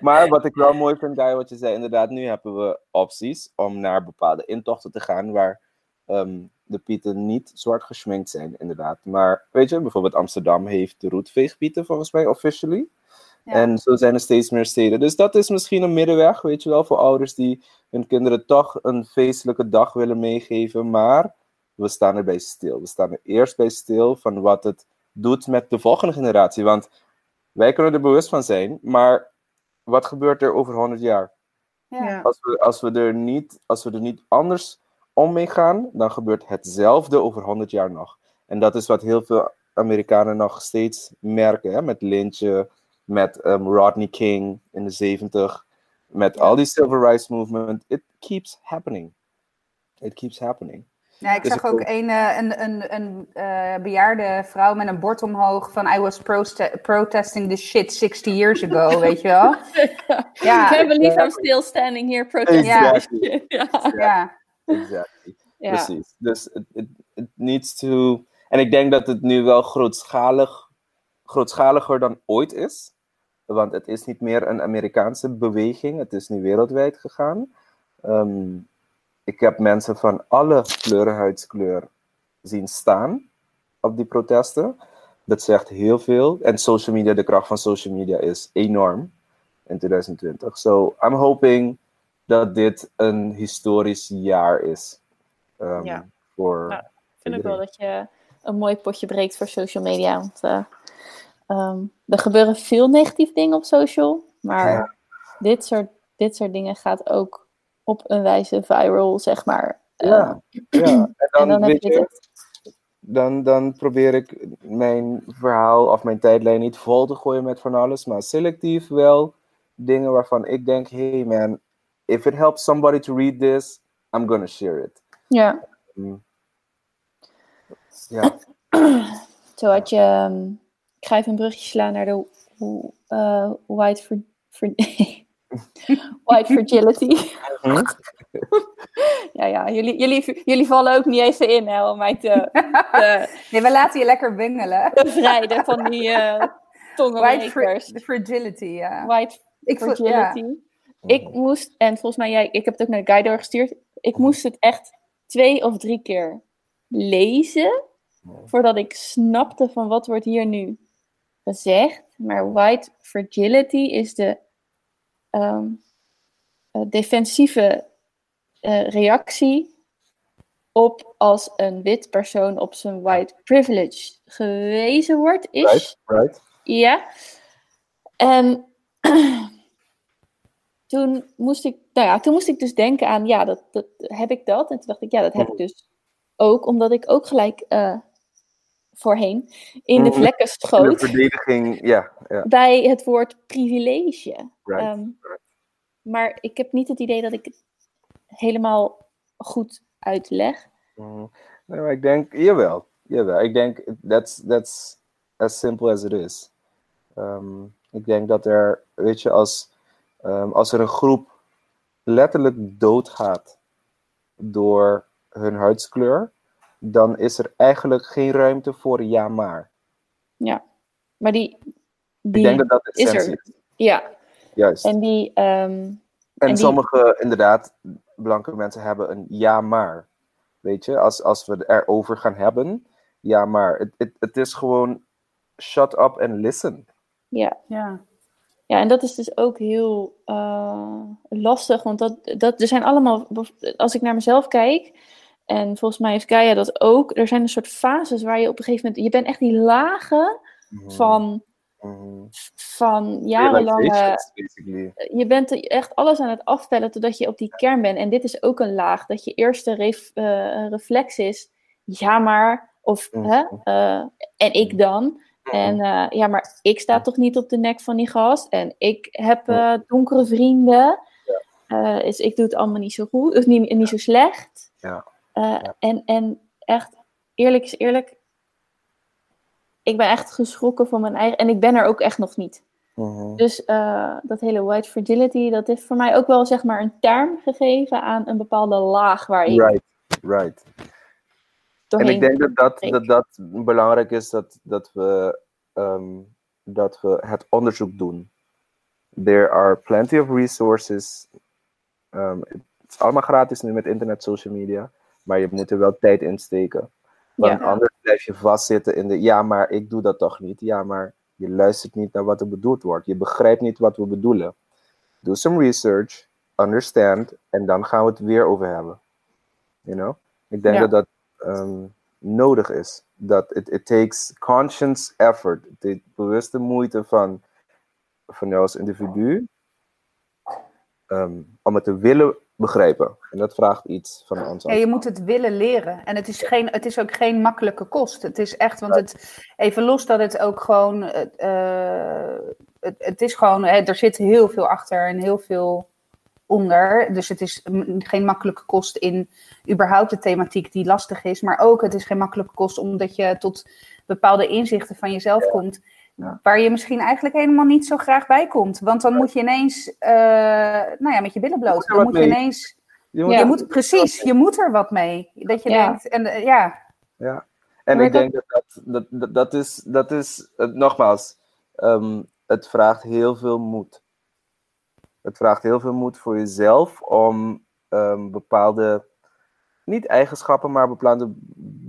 maar wat ik wel mooi vind, Guy, wat je zei, inderdaad, nu hebben we opties om naar bepaalde intochten te gaan waar ehm, de pieten niet zwart geschminkt zijn, inderdaad. Maar weet je, bijvoorbeeld Amsterdam heeft de roetveegpieten volgens mij officially. Ja. En zo zijn er steeds meer steden. Dus dat is misschien een middenweg, weet je wel, voor ouders die hun kinderen toch een feestelijke dag willen meegeven. Maar we staan erbij stil. We staan er eerst bij stil van wat het doet met de volgende generatie. Want wij kunnen er bewust van zijn, maar wat gebeurt er over 100 jaar? Ja. Als we, als we, er, niet, als we er niet anders om mee gaan, dan gebeurt hetzelfde over 100 jaar nog. En dat is wat heel veel Amerikanen nog steeds merken. Hè? Met Lynch, met ehm, Rodney King in de 70, met al die civil rights movement. It keeps happening. It keeps happening. Ja, ik Dus zag ook ook- een, eh, een, een, een eh, bejaarde vrouw met een bord omhoog van I was proste- protesting this shit 60 years ago, (laughs) weet je wel? Ja. I can't believe I'm still standing here protesting. Exactly. (laughs) Ja. Ja, (laughs) Exactly. Ja. Precies. Dus it needs to. En ik denk dat het nu wel grootschalig, grootschaliger dan ooit is. Want het is niet meer een Amerikaanse beweging. Het is nu wereldwijd gegaan. Ehm, ik heb mensen van alle kleuren, huidskleur zien staan op die protesten. Dat zegt heel veel. En social media, de kracht van social media is enorm in 2020. So I'm hoping dat dit een historisch jaar is. ehm, Ja. Voor Ja. vind ik wel dat je een mooi potje breekt voor social media. Want eh, ehm, er gebeuren veel negatieve dingen op social. Maar Ja. dit, soort, dit soort dingen gaat ook op een wijze viral, zeg maar. Ja, Ehm, ja. (clears throat) En dan, en dan heb weet je je, dit. dan, dan probeer ik mijn verhaal of mijn tijdlijn niet vol te gooien met van alles, maar selectief wel dingen waarvan ik denk, hey man, if it helps somebody to read this, I'm gonna share it. ja. Mm. Ja, (clears throat) Zo had je. ehm, ik ga even een brugje slaan naar de eh, white, for, for- (laughs) white fragility. Hm? (laughs) ja, ja, jullie, jullie, jullie vallen ook niet even in hè, om mij te, te (laughs) nee, we laten je lekker wingelen. bevrijden van die eh White tongenbrekers. fra- fragility, ja. White Ik ja. Ik moest, en volgens mij jij, ik heb het ook naar de guy doorgestuurd. Ik moest het echt twee of drie keer lezen voordat ik snapte van wat wordt hier nu gezegd. Maar white fragility is de ehm, eh, defensieve eh, reactie op als een wit persoon op zijn white privilege gewezen wordt. Is right, right. ja. En (clears throat) toen moest ik, nou ja, toen moest ik dus denken aan, ja, dat, dat heb ik dat. En toen dacht ik, ja, dat heb ik dus ook, omdat ik ook gelijk eh, voorheen in de Mhm. vlekken De schoot verdediging, ja, ja, bij het woord privilege. right. Ehm, maar ik heb niet het idee dat ik het helemaal goed uitleg. Mhm. Nee, maar ik denk, jawel, jawel. Ik denk, that's, that's as simple as it is. Ehm, ik denk dat er, weet je, als, ehm, als er een groep letterlijk doodgaat door hun huidskleur, dan is er eigenlijk geen ruimte voor ja maar. Ja, maar die, die ik denk dat is er. is. Ja, Juist. en die, ehm, En, En die- sommige, inderdaad, blanke mensen hebben een ja maar. Weet je, als, als we het erover gaan hebben, ja maar. Het, het, het is gewoon shut up and listen. ja. Ja. Ja, en dat is dus ook heel eh, lastig, want dat, dat, er zijn allemaal, als ik naar mezelf kijk, en volgens mij heeft Gaia dat ook, er zijn een soort fases waar je op een gegeven moment, je bent echt die lagen van, Mhm. van jarenlange, je bent echt alles aan het afpellen totdat je op die kern bent. En dit is ook een laag, dat je eerste ref, eh, reflex is, ja maar, of Mhm. hè, eh, en ik dan. En eh, ja, maar ik sta toch niet op de nek van die gast. En ik heb eh, donkere vrienden. Eh, dus ik doe het allemaal niet zo goed. Of niet, niet zo slecht. Ja. Ja. en, en echt, eerlijk is eerlijk. Ik ben echt geschrokken van mijn eigen. En ik ben er ook echt nog niet. Mhm. Dus dat hele white fragility, dat heeft voor mij ook wel zeg maar een term gegeven aan een bepaalde laag waar je Right, right. En ik denk dat dat, dat, dat belangrijk is dat, dat, we, ehm, dat we het onderzoek doen. There are plenty of resources. Ehm, het is allemaal gratis nu met internet, social media. Maar je moet er wel tijd in steken. Want Ja. anders blijf je vastzitten in de ja, maar ik doe dat toch niet. Ja, maar je luistert niet naar wat er bedoeld wordt. Je begrijpt niet wat we bedoelen. Do some research, understand, en dan gaan we het weer over hebben. You know? Ik denk Ja. dat dat ehm, nodig is. Dat it, it takes conscious effort. Heeft bewuste moeite van, van jou als individu. ehm, om het te willen begrijpen. En dat vraagt iets van ons. Ja, je moet het willen leren. En het is, geen, het is ook geen makkelijke kost. Het is echt, want het, even los dat het ook gewoon, eh, het, het is gewoon, hè, er zit heel veel achter en heel veel onder. Dus het is geen makkelijke kost in überhaupt de thematiek die lastig is. Maar ook, het is geen makkelijke kost omdat je tot bepaalde inzichten van jezelf komt. Ja. Waar je misschien eigenlijk helemaal niet zo graag bij komt. Want dan moet je ineens, eh, nou ja, met je billen bloot. Dan moet je mee. ineens Je moet Ja. je moet, precies, je moet er wat mee. Dat je Ja. denkt, en eh, ja, Ja, en Maar ik denk dat dat, dat, dat, dat is, dat is eh, nogmaals, ehm, het vraagt heel veel moed. Het vraagt heel veel moed voor jezelf om ehm, bepaalde, niet eigenschappen, maar bepaalde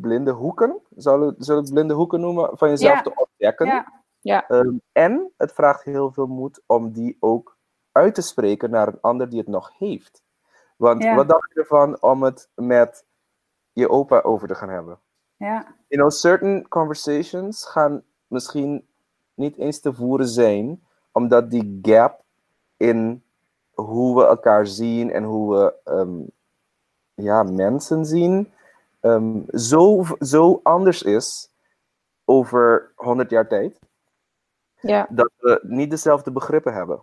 blinde hoeken, zal ik, zal ik blinde hoeken noemen, van jezelf te ontdekken. ja, Ja, Ehm, en het vraagt heel veel moed om die ook uit te spreken naar een ander die het nog heeft. Want wat dacht je ervan om het met je opa over te gaan hebben? ja, you know, certain conversations gaan misschien niet eens te voeren zijn, omdat die gap in hoe we elkaar zien en hoe we ehm, ja, mensen zien, ehm, zo, zo anders is over 100 jaar tijd, ja, dat we niet dezelfde begrippen hebben.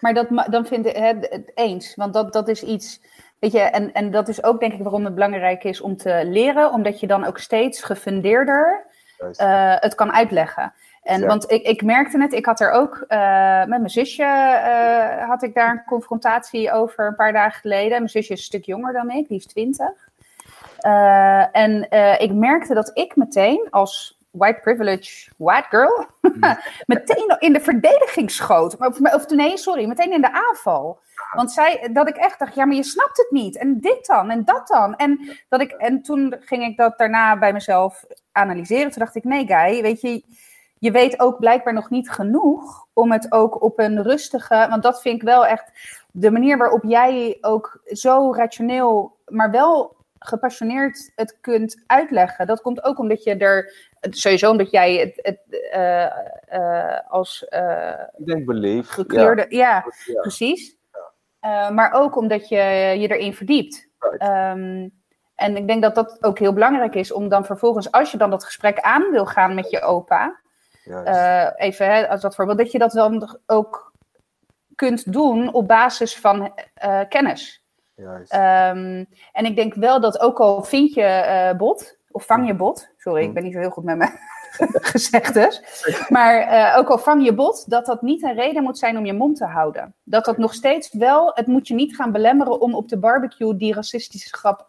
maar dat, dan vind ik het, het eens. Want dat, dat is iets, weet je, en, en dat is ook denk ik waarom het belangrijk is om te leren. Omdat je dan ook steeds gefundeerder eh, het kan uitleggen. En, Ja. Want ik, ik merkte het, ik had er ook eh, met mijn zusje, eh, had ik daar een confrontatie over een paar dagen geleden. Mijn zusje is een stuk jonger dan ik, die is twintig. Eh, en ik merkte dat ik meteen als white privilege white girl (laughs) meteen in de verdediging schoot. Of, of nee, sorry, meteen in de aanval. Want zij, dat ik echt dacht, ja, maar je snapt het niet. En dit dan, en dat dan. En, dat ik, en toen ging ik dat daarna bij mezelf analyseren. Toen dacht ik, nee, Guy, weet je, je weet ook blijkbaar nog niet genoeg om het ook op een rustige. Want dat vind ik wel echt de manier waarop jij ook zo rationeel, maar wel gepassioneerd het kunt uitleggen. Dat komt ook omdat je er, sowieso omdat jij het, het eh, eh, als eh, Ik denk beleefd. gekleurde, ja, Ja. precies. Maar ook omdat je je erin verdiept. Right. Ehm, en ik denk dat dat ook heel belangrijk is om dan vervolgens, als je dan dat gesprek aan wil gaan met je opa, Eh, even hè, als dat voorbeeld, dat je dat dan ook kunt doen op basis van eh, kennis. Juist. Ehm, en ik denk wel dat ook al vind je eh, bot, of vang je bot, sorry, ik ben niet zo heel goed met mijn (laughs) gezegdes, maar eh, ook al vang je bot, dat dat niet een reden moet zijn om je mond te houden. Dat dat nog steeds wel, het moet je niet gaan belemmeren om op de barbecue die racistische grap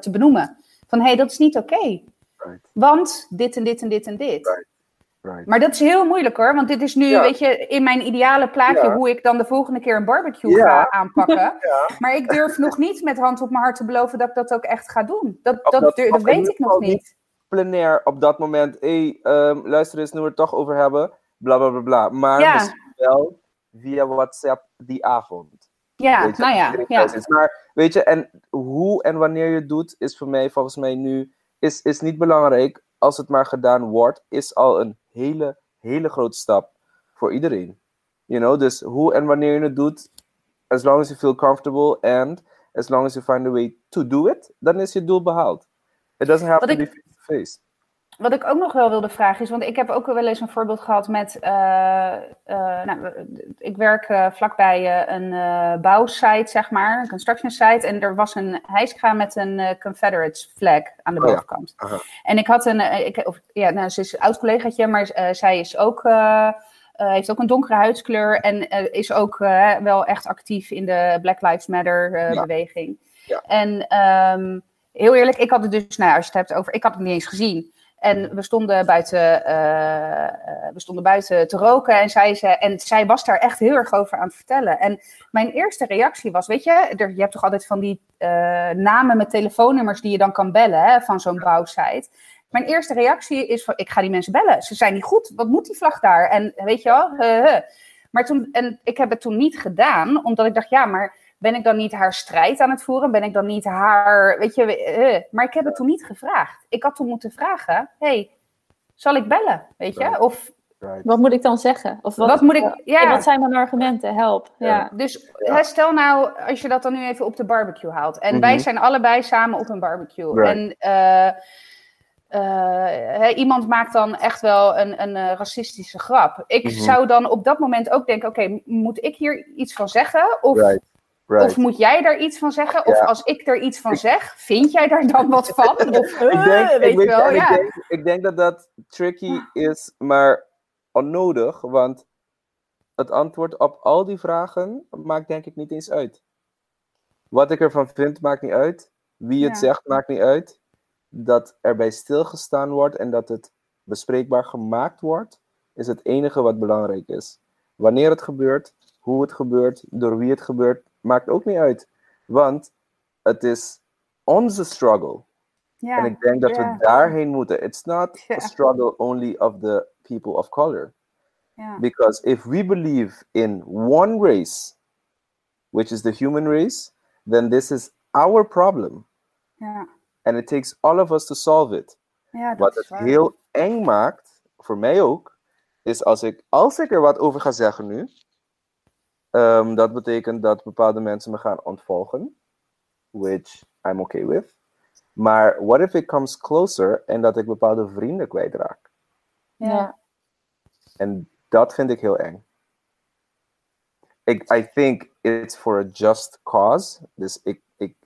te benoemen. Van hé, hey, dat is niet oké. Right. Want dit en dit en dit en dit. Right. Right. Maar dat is heel moeilijk hoor, want dit is nu, Ja. weet je, in mijn ideale plaatje Ja. hoe ik dan de volgende keer een barbecue Ja. ga aanpakken. (laughs) Maar ik durf nog niet met hand op mijn hart te beloven dat ik dat ook echt ga doen. Dat, dat, weet ik nog niet. plenair op dat moment. Hé, hey, ehm, luister eens, nu we het toch over hebben. Bla bla bla bla. Maar misschien wel via WhatsApp die avond. Ja, Weet je, nou ja. ja. Maar weet je, en hoe en wanneer je het doet, is voor mij volgens mij nu is, is niet belangrijk. Als het maar gedaan wordt, is al een hele, hele grote stap voor iedereen. You know, dus hoe en wanneer je het doet, as long as you feel comfortable and as long as you find a way to do it, dan is je doel behaald. It doesn't have Wat to ik- be face-to-face. Wat ik ook nog wel wilde vragen is, want ik heb ook wel eens een voorbeeld gehad met, eh, eh, nou, ik werk eh, vlakbij een bouwsite, zeg maar, een construction site, en er was een hijskraan met een eh, Confederate flag aan de Oh ja. bovenkant. En ik had een, ik, of, ja, nou, ze is een oud collegaatje, maar zij is ook, heeft ook een donkere huidskleur en is ook wel echt actief in de Black Lives Matter Ja. beweging. Ja. En ehm, heel eerlijk, ik had het dus, nou, als je het hebt over, ik had het niet eens gezien. En we stonden buiten, eh, eh, we stonden buiten te roken en zij, ze, en zij was daar echt heel erg over aan het vertellen. En mijn eerste reactie was, weet je, er, je hebt toch altijd van die eh, namen met telefoonnummers die je dan kan bellen hè, van zo'n bouwsite. Mijn eerste reactie is ik ga die mensen bellen. Ze zijn niet goed. Wat moet die vlag daar? En weet je wel, maar toen, en ik heb het toen niet gedaan, omdat ik dacht, ja, maar ben ik dan niet haar strijd aan het voeren? Ben ik dan niet haar, weet je, eh, maar ik heb het toen niet gevraagd. Ik had toen moeten vragen, hey, zal ik bellen? Weet je? Right. Of Right. Wat moet ik dan zeggen? Of wat, wat, moet ik, en ja, wat zijn mijn argumenten? Help. Ja. Ja. dus Ja. stel nou, als je dat dan nu even op de barbecue haalt. En wij Mhm. zijn allebei samen op een barbecue. Right. En eh, eh, iemand maakt dan echt wel een, een racistische grap. Ik Mhm. zou dan op dat moment ook denken: oké, moet ik hier iets van zeggen? Of, Right. Right. of moet jij daar iets van zeggen? Of Ja. als ik er iets van zeg, vind jij daar dan wat van? (laughs) Of, ik denk, ik, weet weet je wel, en ja. ik, denk, ik denk dat dat tricky is, maar onnodig, want het antwoord op al die vragen maakt denk ik niet eens uit. Wat ik ervan vind, maakt niet uit. Wie het Ja. zegt, maakt niet uit. Dat erbij stilgestaan wordt en dat het bespreekbaar gemaakt wordt, is het enige wat belangrijk is. Wanneer het gebeurt, hoe het gebeurt, door wie het gebeurt, maakt ook niet uit. Want het is onze struggle. En ik denk dat we daarheen moeten. It's not a struggle only of the people of color. Because if we believe in one race, which is the human race, then this is our problem. And it takes all of us to solve it. Wat het heel eng maakt, voor mij ook, is als ik, als ik er wat over ga zeggen nu, ehm, dat betekent dat bepaalde mensen me gaan ontvolgen, which I'm okay with. Maar what if it comes closer en dat ik bepaalde vrienden kwijtraak? Ja. En dat vind ik heel eng. Ik, I think it's for a just cause. Dus ik, ik,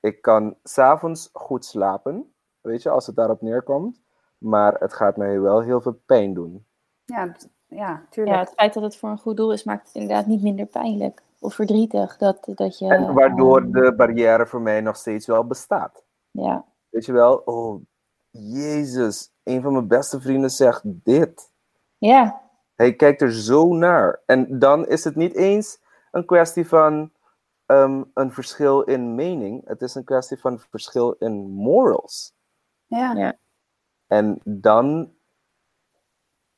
ik kan s'avonds goed slapen, weet je, als het daarop neerkomt. Maar het gaat mij wel heel veel pijn doen. Ja, ja, tuurlijk. Ja, het feit dat het voor een goed doel is, maakt het inderdaad niet minder pijnlijk of verdrietig. Dat, dat je, En waardoor ehm, de barrière voor mij nog steeds wel bestaat. ja, Weet je wel, oh, Jezus, een van mijn beste vrienden zegt dit. ja, Hij kijkt er zo naar. En dan is het niet eens een kwestie van ehm, een verschil in mening. Het is een kwestie van verschil in morals. ja. ja. En dan,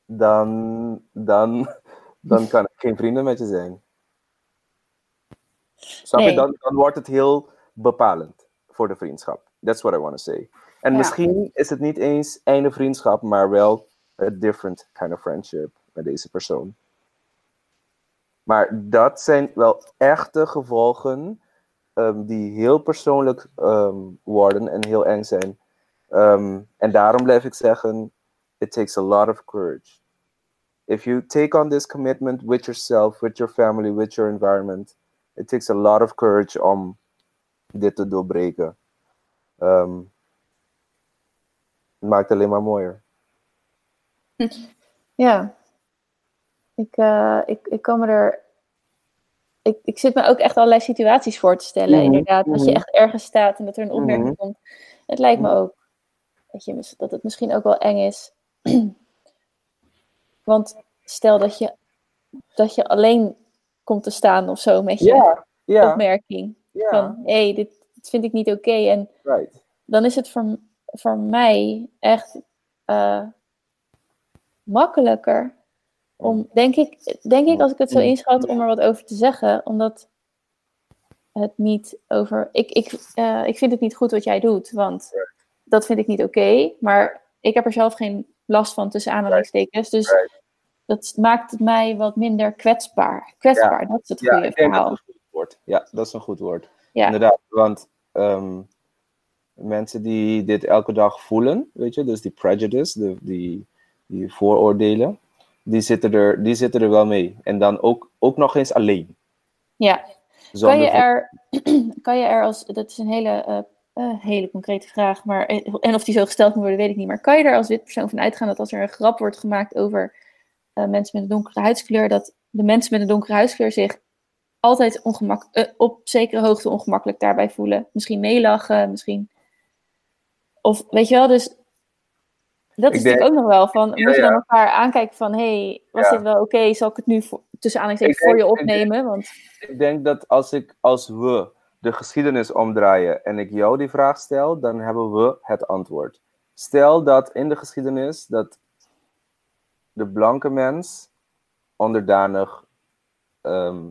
dan, dan, dan kan ik geen vrienden met je zijn. Snap je? Nee. Dan, dan wordt het heel bepalend voor de vriendschap. That's what I want to say. En Ja. misschien is het niet eens einde vriendschap, maar wel a different kind of friendship met deze persoon. Maar dat zijn wel echte gevolgen ehm, die heel persoonlijk ehm, worden en heel eng zijn. Ehm, en daarom blijf ik zeggen, it takes a lot of courage. If you take on this commitment with yourself, with your family, with your environment, it takes a lot of courage om dit te doorbreken. Ehm, het maakt het alleen maar mooier. (laughs) Ja. Ik, uh, ik, ik kan me er. Ik, ik zit me ook echt allerlei situaties voor te stellen, Mhm, inderdaad. Dat je mhm. echt ergens staat en dat er een opmerking Mhm. komt. Het lijkt me ook dat, je, dat het misschien ook wel eng is. (clears throat) Want stel dat je, dat je alleen komt te staan of zo met je opmerking. Van hé, hey, dit, dit vind ik niet oké. En right. dan is het voor, voor mij echt eh, makkelijker om, denk ik, denk ik, als ik het zo inschat, om er wat over te zeggen. Omdat het niet over. Ik, ik, eh, ik vind het niet goed wat jij doet, want dat vind ik niet oké. maar ik heb er zelf geen last van tussen aanhalingstekens. Dus Right. dat maakt mij wat minder kwetsbaar. Kwetsbaar, dat is het Ja, goede ik denk dat verhaal. het een goed woord. Ja, dat is een goed woord. Ja. Inderdaad, want ehm, mensen die dit elke dag voelen, weet je, dus die prejudice, de, die, die vooroordelen, die zitten, er, die zitten er wel mee. En dan ook, ook nog eens alleen. Ja. Kan je, er, (clears throat) kan je er als, dat is een hele, eh, eh, hele concrete vraag, maar, eh, en of die zo gesteld moet worden, weet ik niet. Maar kan je er als wit persoon van uitgaan dat als er een grap wordt gemaakt over eh, mensen met een donkere huidskleur, dat de mensen met een donkere huidskleur zich altijd ongemak, op zekere hoogte ongemakkelijk daarbij voelen? Misschien meelachen, misschien. Of weet je wel, dus dat is denk- natuurlijk ook nog wel van, Ja, moet je dan ja. elkaar aankijken van, hey, was Ja. dit wel oké? Zal ik het nu voor, tussen aanhalingstekens voor je denk- ik denk- opnemen? Want Ik denk dat als, ik, als we de geschiedenis omdraaien en ik jou die vraag stel, dan hebben we het antwoord. Stel dat in de geschiedenis dat de blanke mens onderdanig ehm,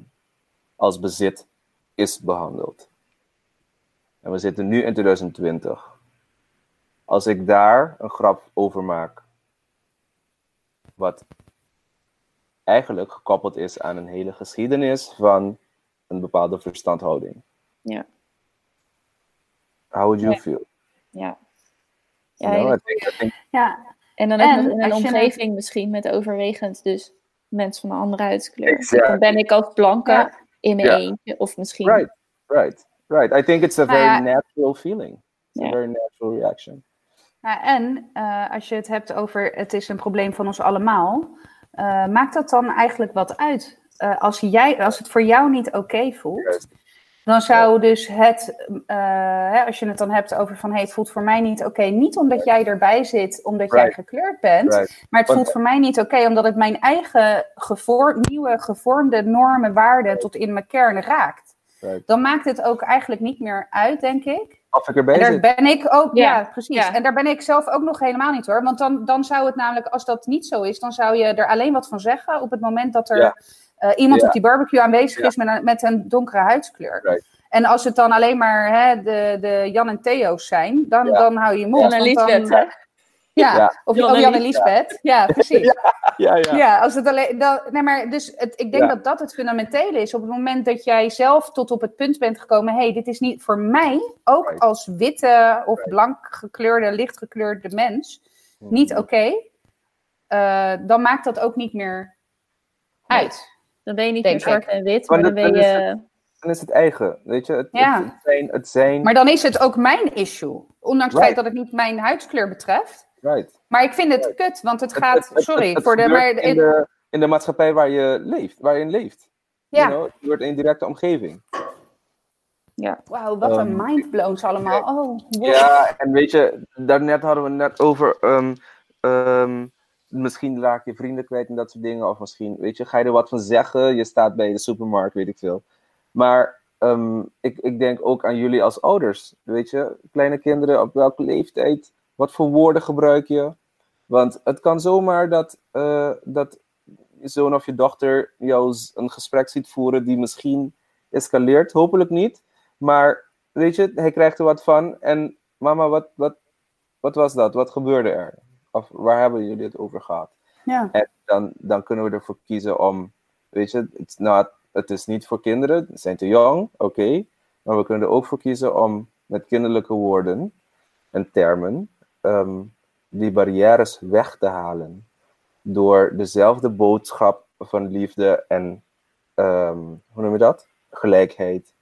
als bezit is behandeld. En we zitten nu in 2020. Als ik daar een grap over maak, wat eigenlijk gekoppeld is aan een hele geschiedenis van een bepaalde verstandhouding. Ja. How would you Ja. feel? ja. You Ja, know, ja. I think, I think, Ja, En dan ook En nog in een je omgeving misschien met overwegend dus mensen van een andere huidskleur. Exactly. Dan ben ik als blanke Ja. in mijn Ja. eentje. Of misschien... right, right, right. I think it's a Nou very ja. natural feeling. It's Ja. a very natural reaction. Ja, en eh, als je het hebt over het is een probleem van ons allemaal, eh, maakt dat dan eigenlijk wat uit? Eh, als, jij, als het voor jou niet oké voelt. Dan zou dus het, eh, hè, als je het dan hebt over van hey, het voelt voor mij niet oké, niet omdat jij erbij zit, omdat jij gekleurd bent, Right. maar het voelt voor mij niet oké omdat het mijn eigen gevoor, nieuwe gevormde normen, waarden tot in mijn kern raakt. Right. Dan maakt het ook eigenlijk niet meer uit, denk ik. Of ik erbij En daar zit. ben ik ook, ja, Ja, precies. ja. En daar ben ik zelf ook nog helemaal niet hoor. Want dan, dan zou het namelijk, als dat niet zo is, dan zou je er alleen wat van zeggen op het moment dat er Ja. Eh, iemand Ja. op die barbecue aanwezig Ja. is met een, met een donkere huidskleur. Right. En als het dan alleen maar hè, de, de Jan en Theo's zijn, dan, Ja. dan hou je je mond. Jan en want dan- Lisbeth, hè? Ja, Ja. of Jan Jan, en Jan en Lies. Lisbeth. (laughs) Ja, precies. Ja, ja. Ja, als het alleen. Dan, nee, maar dus het, ik denk Ja. dat dat het fundamentele is. Op het moment dat jij zelf tot op het punt bent gekomen: hé, hey, dit is niet voor mij, ook Right. als witte of blank gekleurde, licht gekleurde mens, niet Mhm. oké. eh, dan maakt dat ook niet meer uit. Dan ben je niet Denk meer zwart ik. en wit, Maar maar dan ben je... Dan is het eigen, weet je. Het, Ja. het, zijn, het zijn Maar dan is het ook mijn issue. Ondanks het feit dat het niet mijn huidskleur betreft. right. Maar ik vind het kut, want het gaat. het- het- sorry het voor de. Maar, in, de, in de maatschappij waar je leeft, waar je in leeft. ja, You know, het gebeurt in directe omgeving. wauw, wat een Ehm, mindblowns allemaal. Oh, wow. Ja, en weet je, daarnet hadden we het net over. ehm, ehm, misschien raak je vrienden kwijt en dat soort dingen. Of misschien, weet je, ga je er wat van zeggen. Je staat bij de supermarkt, weet ik veel. Maar ehm, ik, ik denk ook aan jullie als ouders. Weet je, kleine kinderen, op welke leeftijd? Wat voor woorden gebruik je? Want het kan zomaar dat, eh, dat je zoon of je dochter jou een gesprek ziet voeren die misschien escaleert. Hopelijk niet. Maar weet je, hij krijgt er wat van. En mama, wat, wat, wat was dat? Wat gebeurde er? Of waar hebben jullie het over gehad? ja. En dan, dan kunnen we ervoor kiezen om, weet je, it's not, het is niet voor kinderen, ze zijn te jong, oké. maar we kunnen er ook voor kiezen om met kinderlijke woorden en termen ehm, die barrières weg te halen. Door dezelfde boodschap van liefde en, ehm, hoe noem je dat? Gelijkheid.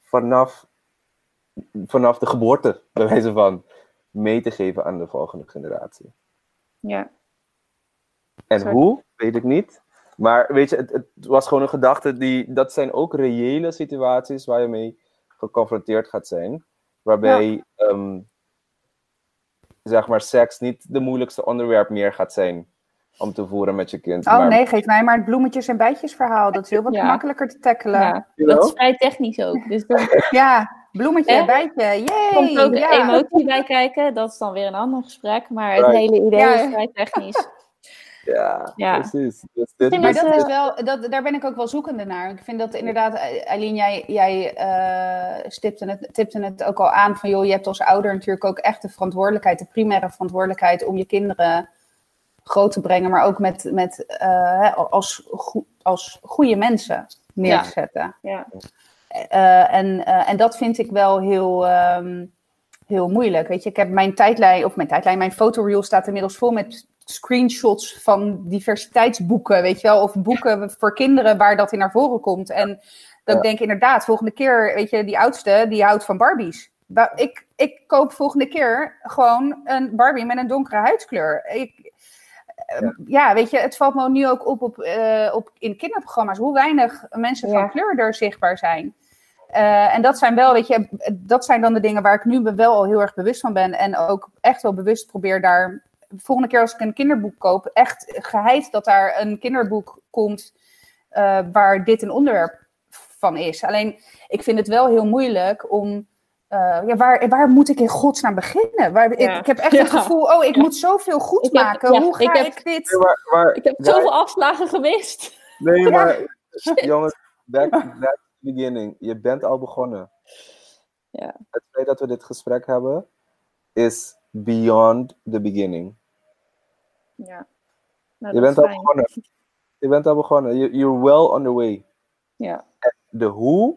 Vanaf vanaf de geboorte, bij wijze van, mee te geven aan de volgende generatie. Ja. En hoe, weet ik niet. Maar weet je, het, het was gewoon een gedachte die, dat zijn ook reële situaties waar je mee geconfronteerd gaat zijn. Waarbij, ehm, zeg maar, seks niet de moeilijkste onderwerp meer gaat zijn om te voeren met je kind. Oh maar, nee, geef mij maar het bloemetjes en bijtjes verhaal. Dat is heel wat Ja. makkelijker te tackelen. Ja, ja. Dat is vrij technisch ook. Dus dan bloemetje, bijtje, yay! komt ook de ja. emotie bij kijken. Dat is dan weer een ander gesprek. Maar het hele idee Ja. is vrij technisch. Ja, Ja. precies. Dus dit, Maar dat eh, is wel, dat, daar ben ik ook wel zoekende naar. Ik vind dat inderdaad, Eileen, jij, jij eh, stipte, het, tipte het ook al aan van, joh, je hebt als ouder natuurlijk ook echt de verantwoordelijkheid, de primaire verantwoordelijkheid om je kinderen groot te brengen, maar ook met, met eh, hè, als, als goede mensen neer te zetten. Ja. Eh, en, eh, en dat vind ik wel heel, ehm, heel moeilijk. Weet je, ik heb mijn tijdlijn, of mijn tijdlijn, mijn fotoreel staat inmiddels vol met screenshots van diversiteitsboeken, weet je wel, of boeken voor kinderen waar dat in naar voren komt. En dat Ja. ik denk inderdaad, volgende keer, weet je, die oudste, die houdt van Barbies. Ba- Ik, ik koop volgende keer gewoon een Barbie met een donkere huidskleur. Ik, eh, ja. weet je, het valt me nu ook op, op, eh, op in kinderprogramma's hoe weinig mensen van kleur er zichtbaar zijn. Eh, en dat zijn wel, weet je, dat zijn dan de dingen waar ik nu wel al heel erg bewust van ben. En ook echt wel bewust probeer daar, volgende keer als ik een kinderboek koop, echt geheid dat daar een kinderboek komt eh, waar dit een onderwerp van is. Alleen, ik vind het wel heel moeilijk om. Eh, ja, waar, waar moet ik in godsnaam beginnen? Waar, Ja. ik, ik heb echt Ja. het gevoel, oh, ik moet zoveel goed Ik heb- maken. ja, Hoe ga ik dit? Nee, maar, maar, Ik heb zoveel afslagen gemist. Nee, Ja. maar (laughs) jongens, back, back to the beginning. Je bent al begonnen. Ja. Het feit dat we dit gesprek hebben, is beyond the beginning. Ja. Nou, Je bent al fijn. begonnen. Je bent al begonnen. You- You're well on the way. Ja. De hoe,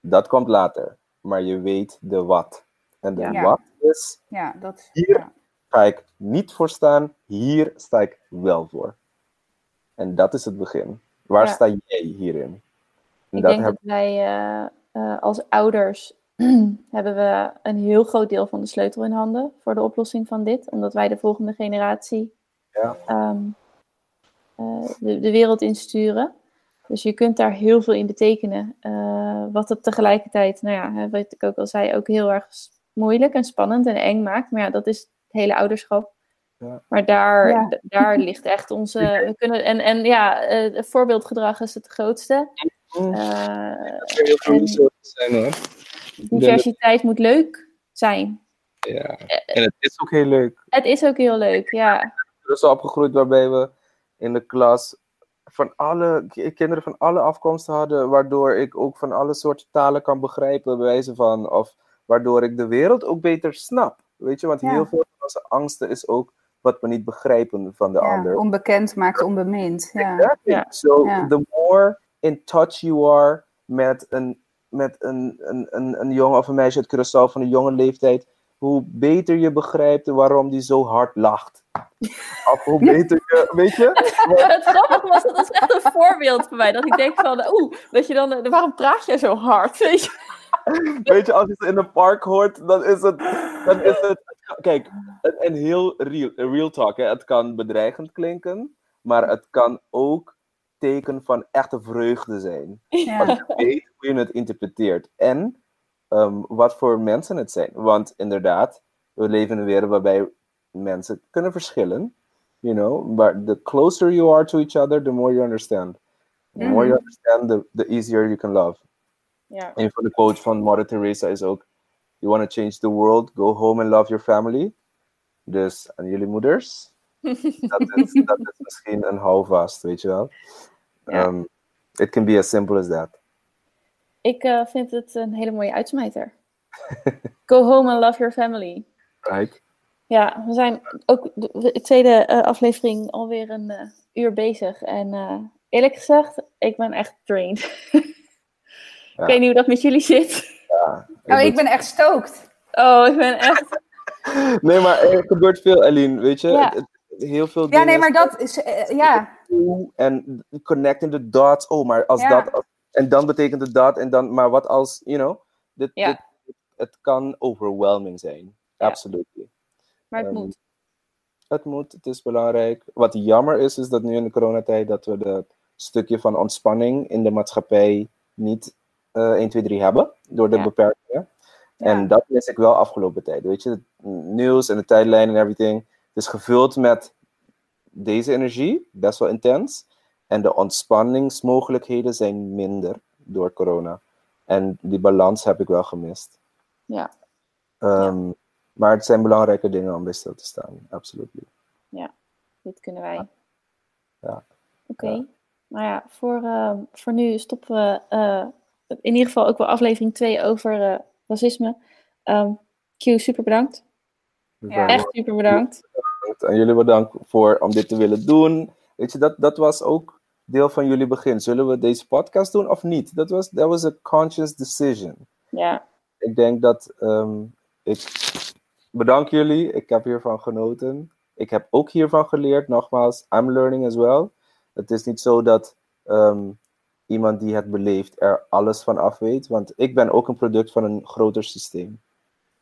dat komt later. Maar je weet de wat. En de Ja. wat is, Ja, dat. Hier. ja. ga ik niet voor staan. Hier sta ik wel voor. En dat is het begin. Waar Ja. sta jij hierin? En Ik dat denk heb dat wij eh, eh, als ouders (clears throat) hebben we een heel groot deel van de sleutel in handen voor de oplossing van dit. Omdat wij de volgende generatie Ja. ehm, eh, de, de wereld insturen. Dus je kunt daar heel veel in betekenen. eh, wat het tegelijkertijd, nou ja, wat ik ook al zei, ook heel erg moeilijk en spannend en eng maakt. Maar ja, dat is het hele ouderschap. Ja. Maar daar, Ja. daar ligt echt onze. We kunnen, en, en ja, eh, het voorbeeldgedrag is het grootste. Eh, heel veel zijn hoor. diversiteit moet leuk zijn. Ja. En het is ook heel leuk. Het is ook heel leuk, ja. Er is opgegroeid waarbij we in de klas van alle ki- kinderen van alle afkomsten hadden, waardoor ik ook van alle soorten talen kan begrijpen, bij wijze van, of waardoor ik de wereld ook beter snap. Weet je, want Ja. heel veel van onze angsten is ook wat we niet begrijpen van de Ja, ander. onbekend maakt onbemind. Ja. Exactly. Ja. So Ja. the more in touch you are met een, met een, een, een, een jongen of een meisje uit Curaçao van een jonge leeftijd, hoe beter je begrijpt waarom die zo hard lacht. Of hoe beter je, weet je? (laughs) Het grappige was, dat is echt een voorbeeld voor mij. Dat ik denk van, oeh, dat je dan, eh, waarom praat je zo hard? (laughs) Weet je? Weet je, als je het in een park hoort, dan is het, dan is het kijk, een, een heel real, real talk, hè. het kan bedreigend klinken, maar het kan ook teken van echte vreugde zijn. Ja. Als je weet hoe je het interpreteert. En ehm, wat voor mensen het zijn. Want inderdaad, we leven in een wereld waarbij mensen kunnen verschillen. You know, but the closer you are to each other, the more you understand. The more you understand, the, the easier you can love. Ja. Een van de quotes van Mother Teresa is ook: You want to change the world, go home and love your family. Dus aan jullie moeders, (laughs) dat is, dat is misschien een houvast, weet je wel. Um, it can be as simple as that. Ik eh, vind het een hele mooie uitsmijter. Go home and love your family. Right? Ja, we zijn ook de, de tweede eh, aflevering alweer een eh, uur bezig. En eh, eerlijk gezegd, ik ben echt drained. Ja. (laughs) Ik weet niet hoe dat met jullie zit. Oh, ik ben echt stoked. Oh, ik ben echt... (laughs) Nee, maar er gebeurt veel, Aline, weet je? Ja. Heel veel Ja, dingen. nee, maar dat is. ja. En connecting the dots. Oh, maar als Ja. dat... En dan betekent het dat. En dan... Maar wat als, you know... Dit, Ja. dit- het kan overwhelming zijn. Ja. Absoluut. Maar het Ehm, moet. Het moet, het is belangrijk. Wat jammer is, is dat nu in de coronatijd dat we dat stukje van ontspanning in de maatschappij niet eh 1, 2, 3 hebben door de Ja. beperkingen. Ja. En dat mis ik wel afgelopen tijd. Weet je, het nieuws en de tijdlijn en everything. Het is gevuld met deze energie, best wel intens. En de ontspanningsmogelijkheden zijn minder door corona. En die balans heb ik wel gemist. Ja. Ehm, Maar het zijn belangrijke dingen om bij stil te staan, absoluut. Dit kunnen wij. Ja. Oké. Ja. Nou ja, voor, eh, voor nu stoppen we eh, in ieder geval ook wel aflevering 2 over eh, racisme. Ehm Q, super bedankt. Ja. Echt super bedankt. En jullie bedankt voor om dit te willen doen. Weet je, dat, dat was ook deel van jullie begin. Zullen we deze podcast doen of niet? Dat was that was a conscious decision. Ja, Ik denk dat ehm, ik bedank jullie. Ik heb hiervan genoten. Ik heb ook hiervan geleerd. Nogmaals, I'm learning as well. Het is niet zo dat ehm, iemand die het beleeft er alles van af weet. Want ik ben ook een product van een groter systeem.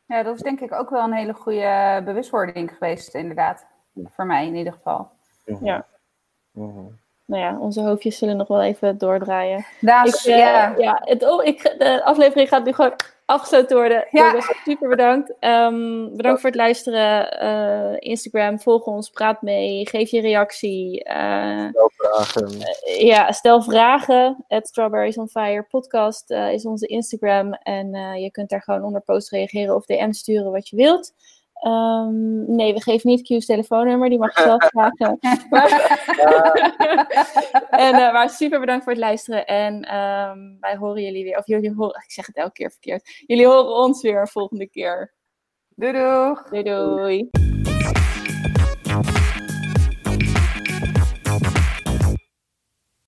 Ja, dat is denk ik ook wel een hele goede bewustwording geweest, inderdaad. Voor mij in ieder geval. Ja. Mhm. nou ja, onze hoofdjes zullen nog wel even doordraaien. Ik, eh, ja. ja, het, oh, ik, de aflevering gaat nu gewoon afgesloten worden. Ja. Super bedankt. Ehm, bedankt voor het luisteren. Eh, Instagram, volg ons, praat mee, geef je reactie. Eh, Stel vragen. ja, stel vragen. At Strawberries on Fire podcast eh, is onze Instagram. En eh, je kunt daar gewoon onder post reageren of DM sturen wat je wilt. Ehm, nee, we geven niet Q's telefoonnummer, die mag je zelf (laughs) vragen. Maar, (laughs) en, eh, maar super bedankt voor het luisteren. En ehm, wij horen jullie weer. Of jullie horen, ik zeg het elke keer verkeerd. Jullie horen ons weer volgende keer. Doei doeg! Doei doei.